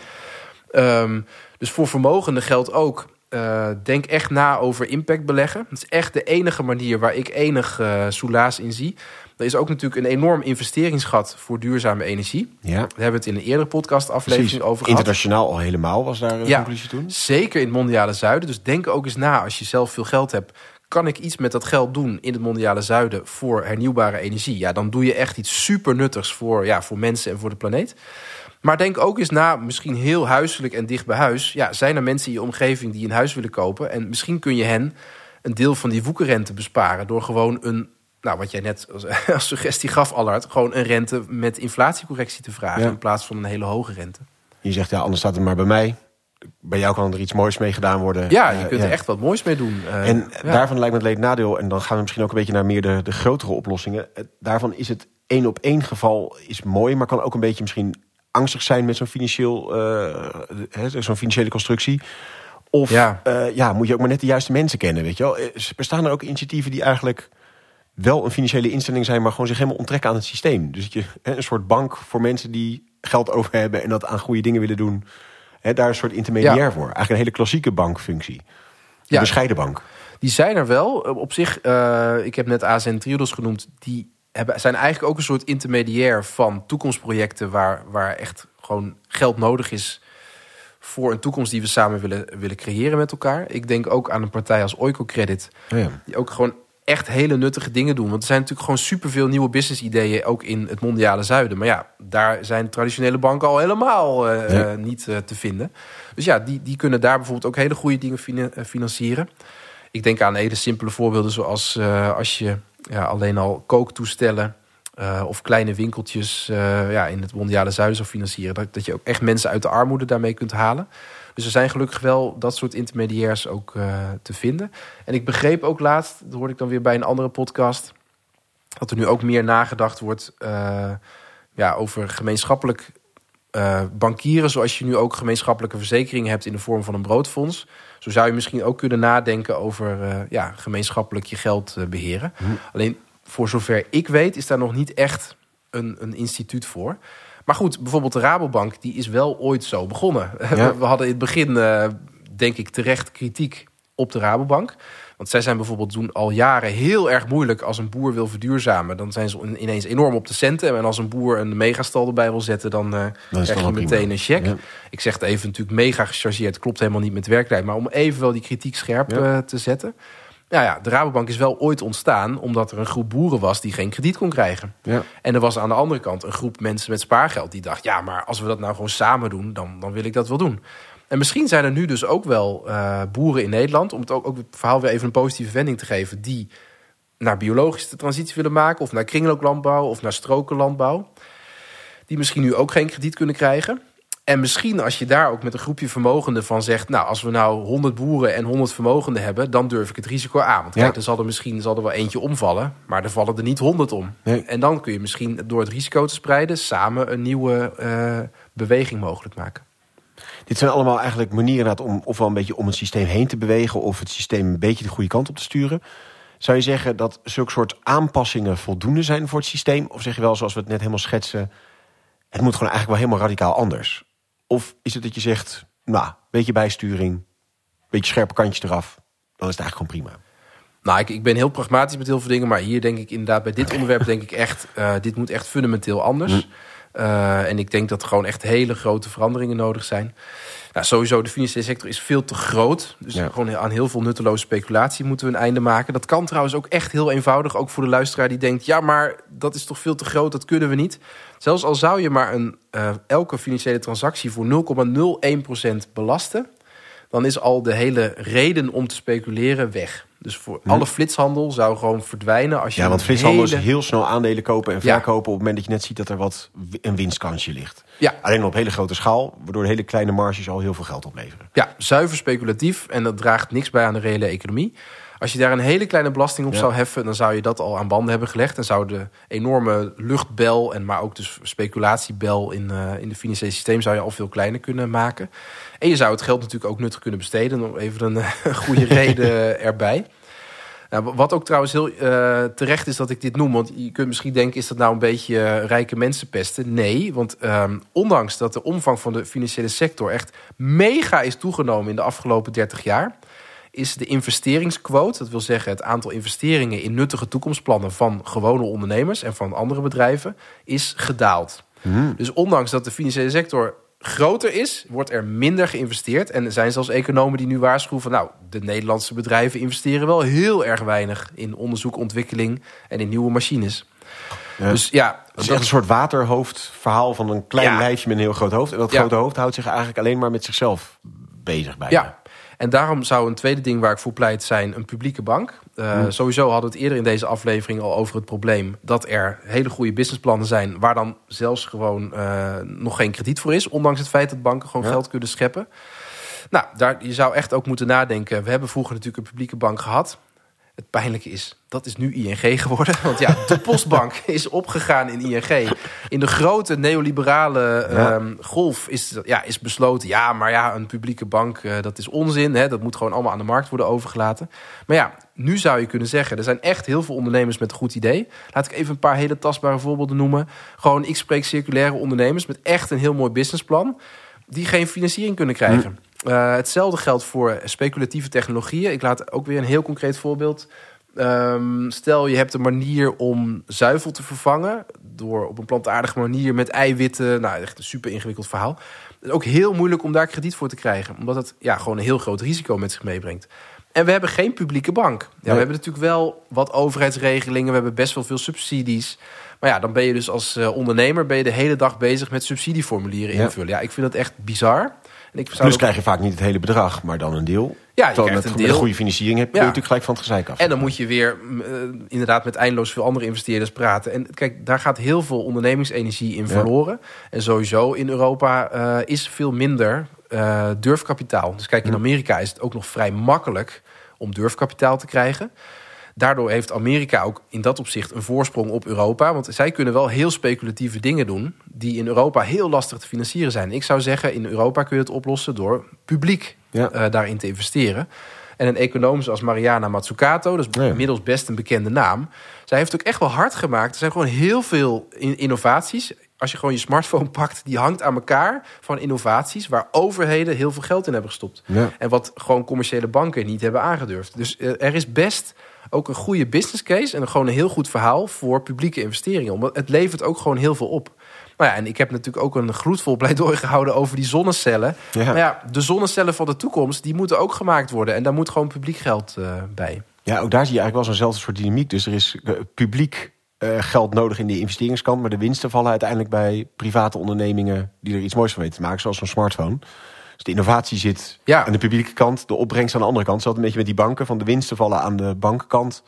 [SPEAKER 2] Ja. Um, dus voor vermogenden geldt ook... Uh, denk echt na over impact beleggen. Dat is echt de enige manier waar ik enig uh, soelaas in zie. Er is ook natuurlijk een enorm investeringsgat voor duurzame energie.
[SPEAKER 1] Ja.
[SPEAKER 2] Daar hebben we het in een eerdere podcast aflevering over gehad.
[SPEAKER 1] Internationaal al helemaal was daar een conclusie toen.
[SPEAKER 2] Zeker in het mondiale zuiden. Dus denk ook eens na als je zelf veel geld hebt. Kan ik iets met dat geld doen in het mondiale zuiden voor hernieuwbare energie? Ja, dan doe je echt iets super nuttigs voor, ja, voor mensen en voor de planeet. Maar denk ook eens na, misschien heel huiselijk en dicht bij huis. Ja, zijn er mensen in je omgeving die een huis willen kopen? En misschien kun je hen een deel van die woekerrente besparen door gewoon een nou, wat jij net [laughs] als, suggestie gaf, Allard, gewoon een rente met inflatiecorrectie te vragen in plaats van een hele hoge rente.
[SPEAKER 1] Je zegt ja, anders staat het maar bij mij. Bij jou kan er iets moois mee gedaan worden.
[SPEAKER 2] Ja, je kunt er echt wat moois mee doen.
[SPEAKER 1] Uh, en daarvan lijkt me het leed nadeel, en dan gaan we misschien ook een beetje naar meer de, de grotere oplossingen. Daarvan is het één op één geval is mooi, maar kan ook een beetje misschien angstig zijn met zo'n financieel, uh, zo'n financiële constructie. Of ja. Uh, ja, moet je ook maar net de juiste mensen kennen, weet je wel. Bestaan er ook initiatieven die eigenlijk wel een financiële instelling zijn, maar gewoon zich helemaal onttrekken aan het systeem. Dus dat je een soort bank voor mensen die geld over hebben en dat aan goede dingen willen doen. Hè, daar een soort intermediair voor. Eigenlijk een hele klassieke bankfunctie. Een ja. bescheiden bank.
[SPEAKER 2] Die zijn er wel. Op zich, uh, ik heb net ASN Triodos genoemd. Die hebben, zijn eigenlijk ook een soort intermediair van toekomstprojecten waar, waar echt gewoon geld nodig is voor een toekomst die we samen willen, willen creëren met elkaar. Ik denk ook aan een partij als Oiko Credit, oh ja. die ook gewoon echt hele nuttige dingen doen. Want er zijn natuurlijk gewoon superveel nieuwe business ideeën ook in het mondiale zuiden. Maar ja, daar zijn traditionele banken al helemaal uh, niet uh, te vinden. Dus ja, die, die kunnen daar bijvoorbeeld ook hele goede dingen financieren. Ik denk aan hele simpele voorbeelden zoals uh, als je ja, alleen al kooktoestellen of kleine winkeltjes ja, in het mondiale zuiden zou financieren. Dat, dat je ook echt mensen uit de armoede daarmee kunt halen. Dus er zijn gelukkig wel dat soort intermediairs ook uh, te vinden. En ik begreep ook laatst, dat hoorde ik dan weer bij een andere podcast, dat er nu ook meer nagedacht wordt uh, ja, over gemeenschappelijk uh, bankieren, zoals je nu ook gemeenschappelijke verzekeringen hebt in de vorm van een broodfonds. Zo zou je misschien ook kunnen nadenken over ja, gemeenschappelijk je geld beheren. Hm. Alleen voor zover ik weet, is daar nog niet echt een, een instituut voor. Maar goed, bijvoorbeeld de Rabobank, die is wel ooit zo begonnen. [laughs] We hadden in het begin, uh, denk ik, terecht kritiek op de Rabobank. Want zij zijn bijvoorbeeld doen al jaren heel erg moeilijk als een boer wil verduurzamen. Dan zijn ze ineens enorm op de centen. En als een boer een megastal erbij wil zetten, dan, uh, dan krijg je meteen een check. Ik zeg het even natuurlijk mega gechargeerd. Klopt helemaal niet met werktijd. Maar om even wel die kritiek scherp uh, te zetten. Nou ja, de Rabobank is wel ooit ontstaan omdat er een groep boeren was die geen krediet kon krijgen. Ja. En er was aan de andere kant een groep mensen met spaargeld die dacht: ja, maar als we dat nou gewoon samen doen, dan, dan wil ik dat wel doen. En misschien zijn er nu dus ook wel uh, boeren in Nederland, om het ook, ook het verhaal weer even een positieve wending te geven, die naar biologische transitie willen maken, of naar kringlooplandbouw of naar strokenlandbouw. Die misschien nu ook geen krediet kunnen krijgen. En misschien als je daar ook met een groepje vermogenden van zegt... nou, als we nou 100 boeren en 100 vermogenden hebben... dan durf ik het risico aan. Want kijk, er zal er misschien zal er wel eentje omvallen... maar er vallen er niet 100 om. En dan kun je misschien door het risico te spreiden... samen een nieuwe uh, beweging mogelijk maken.
[SPEAKER 1] Dit zijn allemaal eigenlijk manieren om ofwel een beetje om het systeem heen te bewegen... of het systeem een beetje de goede kant op te sturen. Zou je zeggen dat zulke soort aanpassingen voldoende zijn voor het systeem? Of zeg je wel, zoals we het net helemaal schetsen... het moet gewoon eigenlijk wel helemaal radicaal anders... Of is het dat je zegt, nou, beetje bijsturing, beetje scherpe kantjes eraf, dan is het eigenlijk gewoon prima.
[SPEAKER 2] Nou, ik, ik ben heel pragmatisch met heel veel dingen, maar hier denk ik inderdaad bij dit onderwerp denk ik echt, uh, dit moet echt fundamenteel anders. Hm. Uh, en ik denk dat er gewoon echt hele grote veranderingen nodig zijn. Nou, sowieso, de financiële sector is veel te groot. Dus gewoon aan heel veel nutteloze speculatie moeten we een einde maken. Dat kan trouwens ook echt heel eenvoudig. Ook voor de luisteraar die denkt... ja, maar dat is toch veel te groot, dat kunnen we niet. Zelfs al zou je maar een, uh, elke financiële transactie voor 0,01% belasten... dan is al de hele reden om te speculeren weg. Dus voor hm. alle flitshandel zou gewoon verdwijnen als je.
[SPEAKER 1] Ja, want flitshandel is heel snel aandelen kopen en verkopen op het moment dat je net ziet dat er wat een winstkansje ligt. Ja. Alleen op hele grote schaal, waardoor hele kleine marges al heel veel geld opleveren.
[SPEAKER 2] Ja, zuiver speculatief en dat draagt niks bij aan de reële economie. Als je daar een hele kleine belasting op zou heffen, dan zou je dat al aan banden hebben gelegd. En zou de enorme luchtbel en maar ook de speculatiebel in, uh, in het financiële systeem zou je al veel kleiner kunnen maken. En je zou het geld natuurlijk ook nuttig kunnen besteden. Om even een [laughs] uh, goede [laughs] reden erbij. Nou, wat ook trouwens heel uh, terecht is dat ik dit noem. Want je kunt misschien denken, is dat nou een beetje uh, rijke mensenpesten? Nee, want um, ondanks dat de omvang van de financiële sector echt mega is toegenomen in de afgelopen 30 jaar is de investeringsquote, dat wil zeggen het aantal investeringen in nuttige toekomstplannen van gewone ondernemers en van andere bedrijven, is gedaald. Hmm. Dus ondanks dat de financiële sector groter is, wordt er minder geïnvesteerd. En er zijn zelfs economen die nu waarschuwen van... nou, de Nederlandse bedrijven investeren wel heel erg weinig... in onderzoek, ontwikkeling en in nieuwe machines.
[SPEAKER 1] Dus ja, het is echt een soort waterhoofdverhaal van een klein lijfje met een heel groot hoofd. En dat grote hoofd houdt zich eigenlijk alleen maar met zichzelf bezig bij.
[SPEAKER 2] Ja, en daarom zou een tweede ding waar ik voor pleit zijn een publieke bank. Uh, Sowieso hadden we het eerder in deze aflevering al over het probleem dat er hele goede businessplannen zijn waar dan zelfs gewoon uh, nog geen krediet voor is, ondanks het feit dat banken gewoon geld kunnen scheppen. Nou, daar, je zou echt ook moeten nadenken. We hebben vroeger natuurlijk een publieke bank gehad. Het pijnlijke is, dat is nu ING geworden. [laughs] Want ja, de postbank is opgegaan in ING. In de grote neoliberale ehm, golf is, ja, is besloten... ja, maar ja, een publieke bank, uh, dat is onzin. Hè, dat moet gewoon allemaal aan de markt worden overgelaten. Maar ja, nu zou je kunnen zeggen... er zijn echt heel veel ondernemers met een goed idee. Laat ik even een paar hele tastbare voorbeelden noemen. Gewoon, ik spreek circulaire ondernemers... met echt een heel mooi businessplan... die geen financiering kunnen krijgen. Hm. Uh, hetzelfde geldt voor speculatieve technologieën. Ik laat ook weer een heel concreet voorbeeld. Um, stel je hebt een manier om zuivel te vervangen door op een plantaardige manier met eiwitten. Nou, echt een super ingewikkeld verhaal. Het is ook heel moeilijk om daar krediet voor te krijgen, omdat het ja, gewoon een heel groot risico met zich meebrengt. En we hebben geen publieke bank. Ja, We hebben natuurlijk wel wat overheidsregelingen, we hebben best wel veel subsidies. Maar ja, dan ben je dus als uh, ondernemer ben je de hele dag bezig met subsidieformulieren invullen. Ja, ik vind dat echt bizar.
[SPEAKER 1] Ik Plus krijg je vaak niet het hele bedrag, maar dan een deel. Ja, je krijgt met, een deel. Met een goede financiering heb je natuurlijk gelijk van het gezeik af.
[SPEAKER 2] En dan moet je weer uh, inderdaad met eindeloos veel andere investeerders praten. En kijk, daar gaat heel veel ondernemingsenergie in verloren. En sowieso in Europa uh, is veel minder uh, durfkapitaal. Dus kijk, in Amerika is het ook nog vrij makkelijk om durfkapitaal te krijgen. Daardoor heeft Amerika ook in dat opzicht een voorsprong op Europa. Want zij kunnen wel heel speculatieve dingen doen. die in Europa heel lastig te financieren zijn. Ik zou zeggen, in Europa kun je het oplossen door publiek ja. daarin te investeren. En een econoom zoals Mariana Mazzucato, dat is inmiddels best een bekende naam. Zij heeft ook echt wel hard gemaakt. Er zijn gewoon heel veel innovaties. Als je gewoon je smartphone pakt, die hangt aan elkaar van innovaties waar overheden heel veel geld in hebben gestopt. En wat gewoon commerciële banken niet hebben aangedurfd. Dus er is best ook een goede business case en gewoon een heel goed verhaal voor publieke investeringen. Omdat het levert ook gewoon heel veel op. Nou ja, en ik heb natuurlijk ook een gloedvol [laughs] pleidooi gehouden over die zonnecellen. Ja. Maar ja, de zonnecellen van de toekomst, die moeten ook gemaakt worden. En daar moet gewoon publiek geld uh, bij.
[SPEAKER 1] Ja, ook daar zie je eigenlijk wel zo'nzelfde soort dynamiek. Dus er is uh, publiek uh, geld nodig in de investeringskant. Maar de winsten vallen uiteindelijk bij private ondernemingen die er iets moois van weten te maken, zoals een smartphone. Dus de innovatie zit ja. aan de publieke kant, de opbrengst aan de andere kant. Zo een beetje met die banken, van de winsten vallen aan de bankenkant.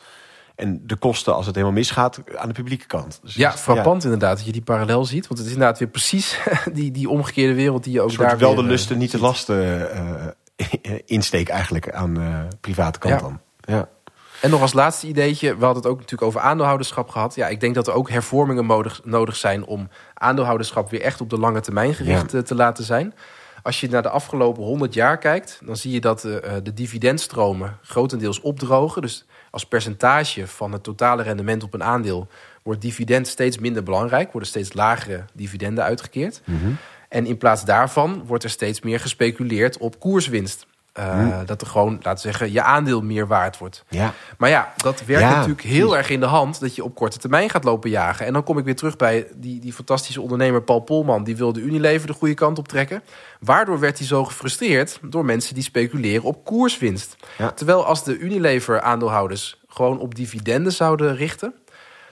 [SPEAKER 1] En de kosten, als het helemaal misgaat, aan de publieke kant.
[SPEAKER 2] Dus ja, frappant inderdaad dat je die parallel ziet. Want het is inderdaad weer precies [laughs] die, die omgekeerde wereld die je ook daar
[SPEAKER 1] wel
[SPEAKER 2] de
[SPEAKER 1] eh, lusten, niet de lasten uh, [laughs] insteek eigenlijk aan de uh, private kant dan. Ja.
[SPEAKER 2] En nog als laatste ideetje, we hadden het ook natuurlijk over aandeelhouderschap gehad. Ja, ik denk dat er ook hervormingen nodig, nodig zijn om aandeelhouderschap weer echt op de lange termijn gericht te laten zijn. Als je naar de afgelopen 100 jaar kijkt, dan zie je dat de, eh, de dividendstromen grotendeels opdrogen. Dus als percentage van het totale rendement op een aandeel wordt dividend steeds minder belangrijk, worden steeds lagere dividenden uitgekeerd. Mhm. En in plaats daarvan wordt er steeds meer gespeculeerd op koerswinst. Uh, Dat er gewoon, laten we zeggen, je aandeel meer waard wordt. Ja. Maar ja, dat werkt natuurlijk heel erg in de hand dat je op korte termijn gaat lopen jagen. En dan kom ik weer terug bij die, die fantastische ondernemer Paul Polman. Die wilde Unilever de goede kant op trekken. Waardoor werd hij zo gefrustreerd door mensen die speculeren op koerswinst. Terwijl als de Unilever-aandeelhouders gewoon op dividenden zouden richten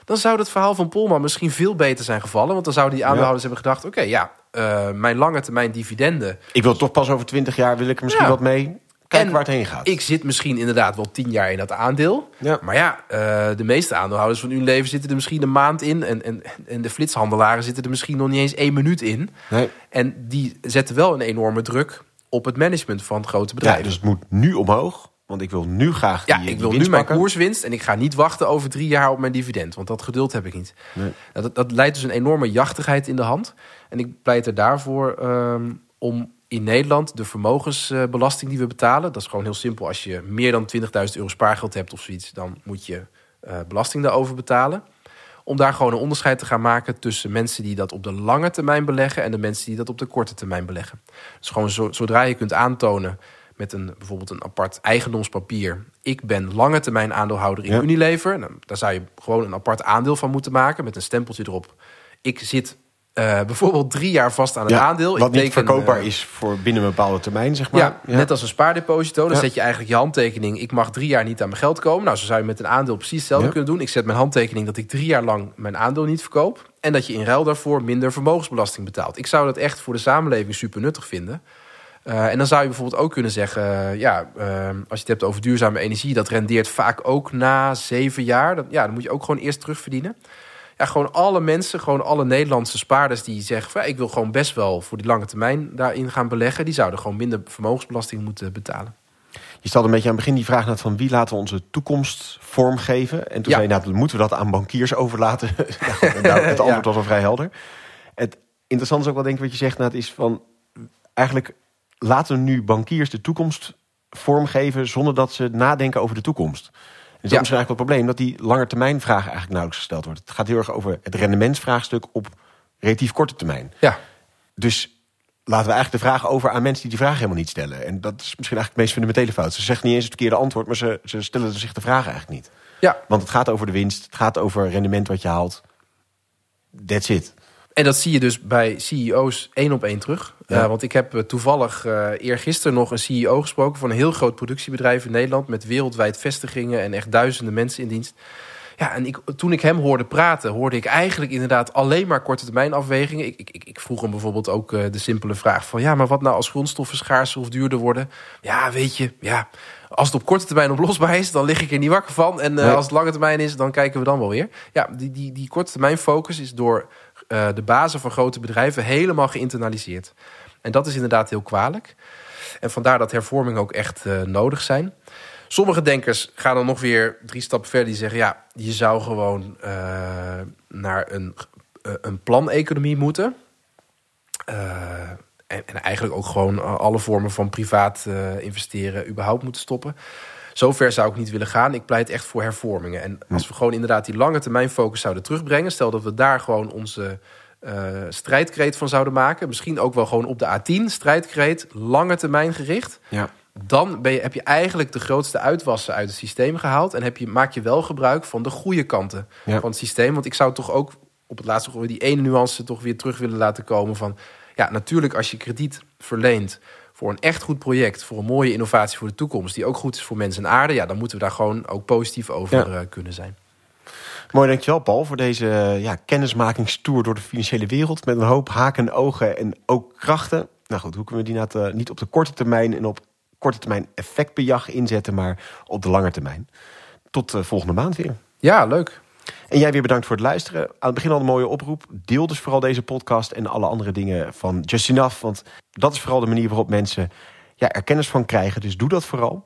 [SPEAKER 2] dan zou het verhaal van Polman misschien veel beter zijn gevallen. Want dan zouden die aandeelhouders hebben gedacht: oké, ja, uh, mijn lange termijn dividenden.
[SPEAKER 1] Ik wil toch pas over twintig jaar, wil ik er misschien wat mee. Kijken waar het heen gaat.
[SPEAKER 2] Ik zit misschien inderdaad wel tien jaar in dat aandeel. Ja. Maar ja, uh, de meeste aandeelhouders van leven zitten er misschien een maand in. En, en, en de flitshandelaren zitten er misschien nog niet eens één minuut in. Nee. En die zetten wel een enorme druk op het management van grote bedrijven.
[SPEAKER 1] Ja, dus het moet nu omhoog. Want ik wil nu graag
[SPEAKER 2] die, Ja, ik wil nu mijn koerswinst en ik ga niet wachten over drie jaar op mijn dividend. Want dat geduld heb ik niet. Nee. Dat, dat leidt dus een enorme jachtigheid in de hand. En ik pleit er daarvoor um, om in Nederland de vermogensbelasting die we betalen. Dat is gewoon heel simpel. Als je meer dan 20.000 euro spaargeld hebt of zoiets, dan moet je uh, belasting daarover betalen. Om daar gewoon een onderscheid te gaan maken tussen mensen die dat op de lange termijn beleggen en de mensen die dat op de korte termijn beleggen. Dus gewoon zodra je kunt aantonen met een, bijvoorbeeld een apart eigendomspapier. Ik ben lange termijn aandeelhouder in Unilever. Nou, daar zou je gewoon een apart aandeel van moeten maken met een stempeltje erop. Ik zit uh, bijvoorbeeld drie jaar vast aan het aandeel.
[SPEAKER 1] Wat niet verkoopbaar uh, is voor binnen een bepaalde termijn, zeg maar.
[SPEAKER 2] Ja, net als een spaardeposito. Dan zet je eigenlijk je handtekening. Ik mag drie jaar niet aan mijn geld komen. Nou, zo zou je met een aandeel precies hetzelfde kunnen doen. Ik zet mijn handtekening dat ik drie jaar lang mijn aandeel niet verkoop. En dat je in ruil daarvoor minder vermogensbelasting betaalt. Ik zou dat echt voor de samenleving super nuttig vinden. Uh, en dan zou je bijvoorbeeld ook kunnen zeggen... ja, als je het hebt over duurzame energie... dat rendeert vaak ook na zeven jaar. Dat, ja, dan moet je ook gewoon eerst terugverdienen ja, gewoon alle mensen, gewoon alle Nederlandse spaarders die zeggen: van, ik wil gewoon best wel voor die lange termijn daarin gaan beleggen, die zouden gewoon minder vermogensbelasting moeten betalen.
[SPEAKER 1] Je stelde een beetje aan het begin die vraag net van wie laten we onze toekomst vormgeven. En toen zei je, nou, moeten we dat aan bankiers overlaten? [laughs] nou, het [laughs] antwoord was al vrij helder. Het interessante is ook wel denk ik wat je zegt, nou, het is van eigenlijk laten we nu bankiers de toekomst vormgeven zonder dat ze nadenken over de toekomst. En dat is misschien eigenlijk het probleem, dat die langetermijnvraag eigenlijk nauwelijks gesteld wordt. Het gaat heel erg over het rendementsvraagstuk op relatief korte termijn.
[SPEAKER 2] Ja.
[SPEAKER 1] Dus laten we eigenlijk de vraag over aan mensen die die vraag helemaal niet stellen. En dat is misschien eigenlijk het meest fundamentele fout. Ze zeggen niet eens het verkeerde antwoord, maar ze, ze stellen zich de vraag eigenlijk niet.
[SPEAKER 2] Ja.
[SPEAKER 1] Want het gaat over de winst, het gaat over rendement wat je haalt. That's it.
[SPEAKER 2] En dat zie je dus bij CEO's één op één terug. Ja. Uh, want ik heb uh, toevallig uh, eergisteren nog een CEO gesproken van een heel groot productiebedrijf in Nederland. Met wereldwijd vestigingen en echt duizenden mensen in dienst. Ja, en ik, toen ik hem hoorde praten, hoorde ik eigenlijk inderdaad alleen maar korte termijn afwegingen. Ik, ik, ik vroeg hem bijvoorbeeld ook de simpele vraag van ja, maar wat nou als grondstoffen schaarser of duurder worden? Ja, weet je, ja, als het op korte termijn oplosbaar is, dan lig ik er niet wakker van. En nee. als het lange termijn is, dan kijken we dan wel weer. Ja, die, die, die korte termijn focus is door uh, de bazen van grote bedrijven helemaal geïnternaliseerd. En dat is inderdaad heel kwalijk. En vandaar dat hervormingen ook echt uh, nodig zijn. Sommige denkers gaan dan nog weer drie stappen verder. Die zeggen, ja, je zou gewoon uh, naar een, een planeconomie moeten. En, en, eigenlijk ook gewoon alle vormen van privaat investeren überhaupt moeten stoppen. Zover zou ik niet willen gaan. Ik pleit echt voor hervormingen. En als we gewoon inderdaad die lange termijn focus zouden terugbrengen... stel dat we daar gewoon onze uh, strijdkreet van zouden maken... misschien ook wel gewoon op de A10 strijdkreet, lange termijn gericht...
[SPEAKER 1] Ja.
[SPEAKER 2] dan ben je, heb je eigenlijk de grootste uitwassen uit het systeem gehaald... en heb je, maak je wel gebruik van de goede kanten ja. van het systeem. Want ik zou toch ook op het laatste weer die ene nuance toch weer terug willen laten komen van... ja, natuurlijk als je krediet verleent voor een echt goed project, voor een mooie innovatie voor de toekomst, die ook goed is voor mensen en aarde, ja, dan moeten we daar gewoon ook positief over ja. uh, kunnen zijn.
[SPEAKER 1] Mooi, dankjewel Paul voor deze ja, kennismakingstour door de financiële wereld met een hoop haken, ogen en ook krachten. Nou goed, hoe kunnen we die nou niet op de korte termijn en op korte termijn effectbejag inzetten, maar op de lange termijn. Tot uh, volgende maand weer.
[SPEAKER 2] Ja, leuk.
[SPEAKER 1] En jij weer bedankt voor het luisteren. Aan het begin al een mooie oproep. Deel dus vooral deze podcast en alle andere dingen van Just Enough. Want dat is vooral de manier waarop mensen ja, er kennis van krijgen. Dus doe dat vooral.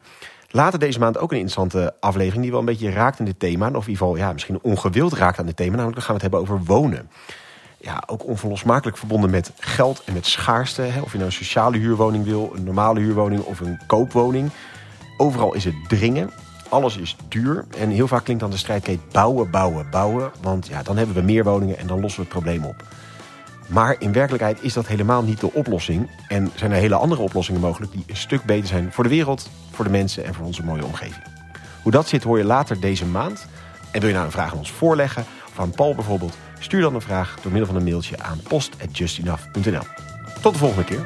[SPEAKER 1] Later deze maand ook een interessante aflevering die wel een beetje raakt in dit thema. Of in ieder geval ja, misschien ongewild raakt aan dit thema. Namelijk dan gaan we het hebben over wonen. Ja, ook onverlosmakelijk verbonden met geld en met schaarste. Hè. Of je nou een sociale huurwoning wil, een normale huurwoning of een koopwoning. Overal is het dringen alles is duur. En heel vaak klinkt dan de strijdkreet bouwen, bouwen, bouwen. Want ja, dan hebben we meer woningen en dan lossen we het probleem op. Maar in werkelijkheid is dat helemaal niet de oplossing. En zijn er hele andere oplossingen mogelijk die een stuk beter zijn voor de wereld, voor de mensen en voor onze mooie omgeving. Hoe dat zit hoor je later deze maand. En wil je nou een vraag aan ons voorleggen, of aan Paul bijvoorbeeld, stuur dan een vraag door middel van een mailtje aan post.justenough.nl. Tot de volgende keer.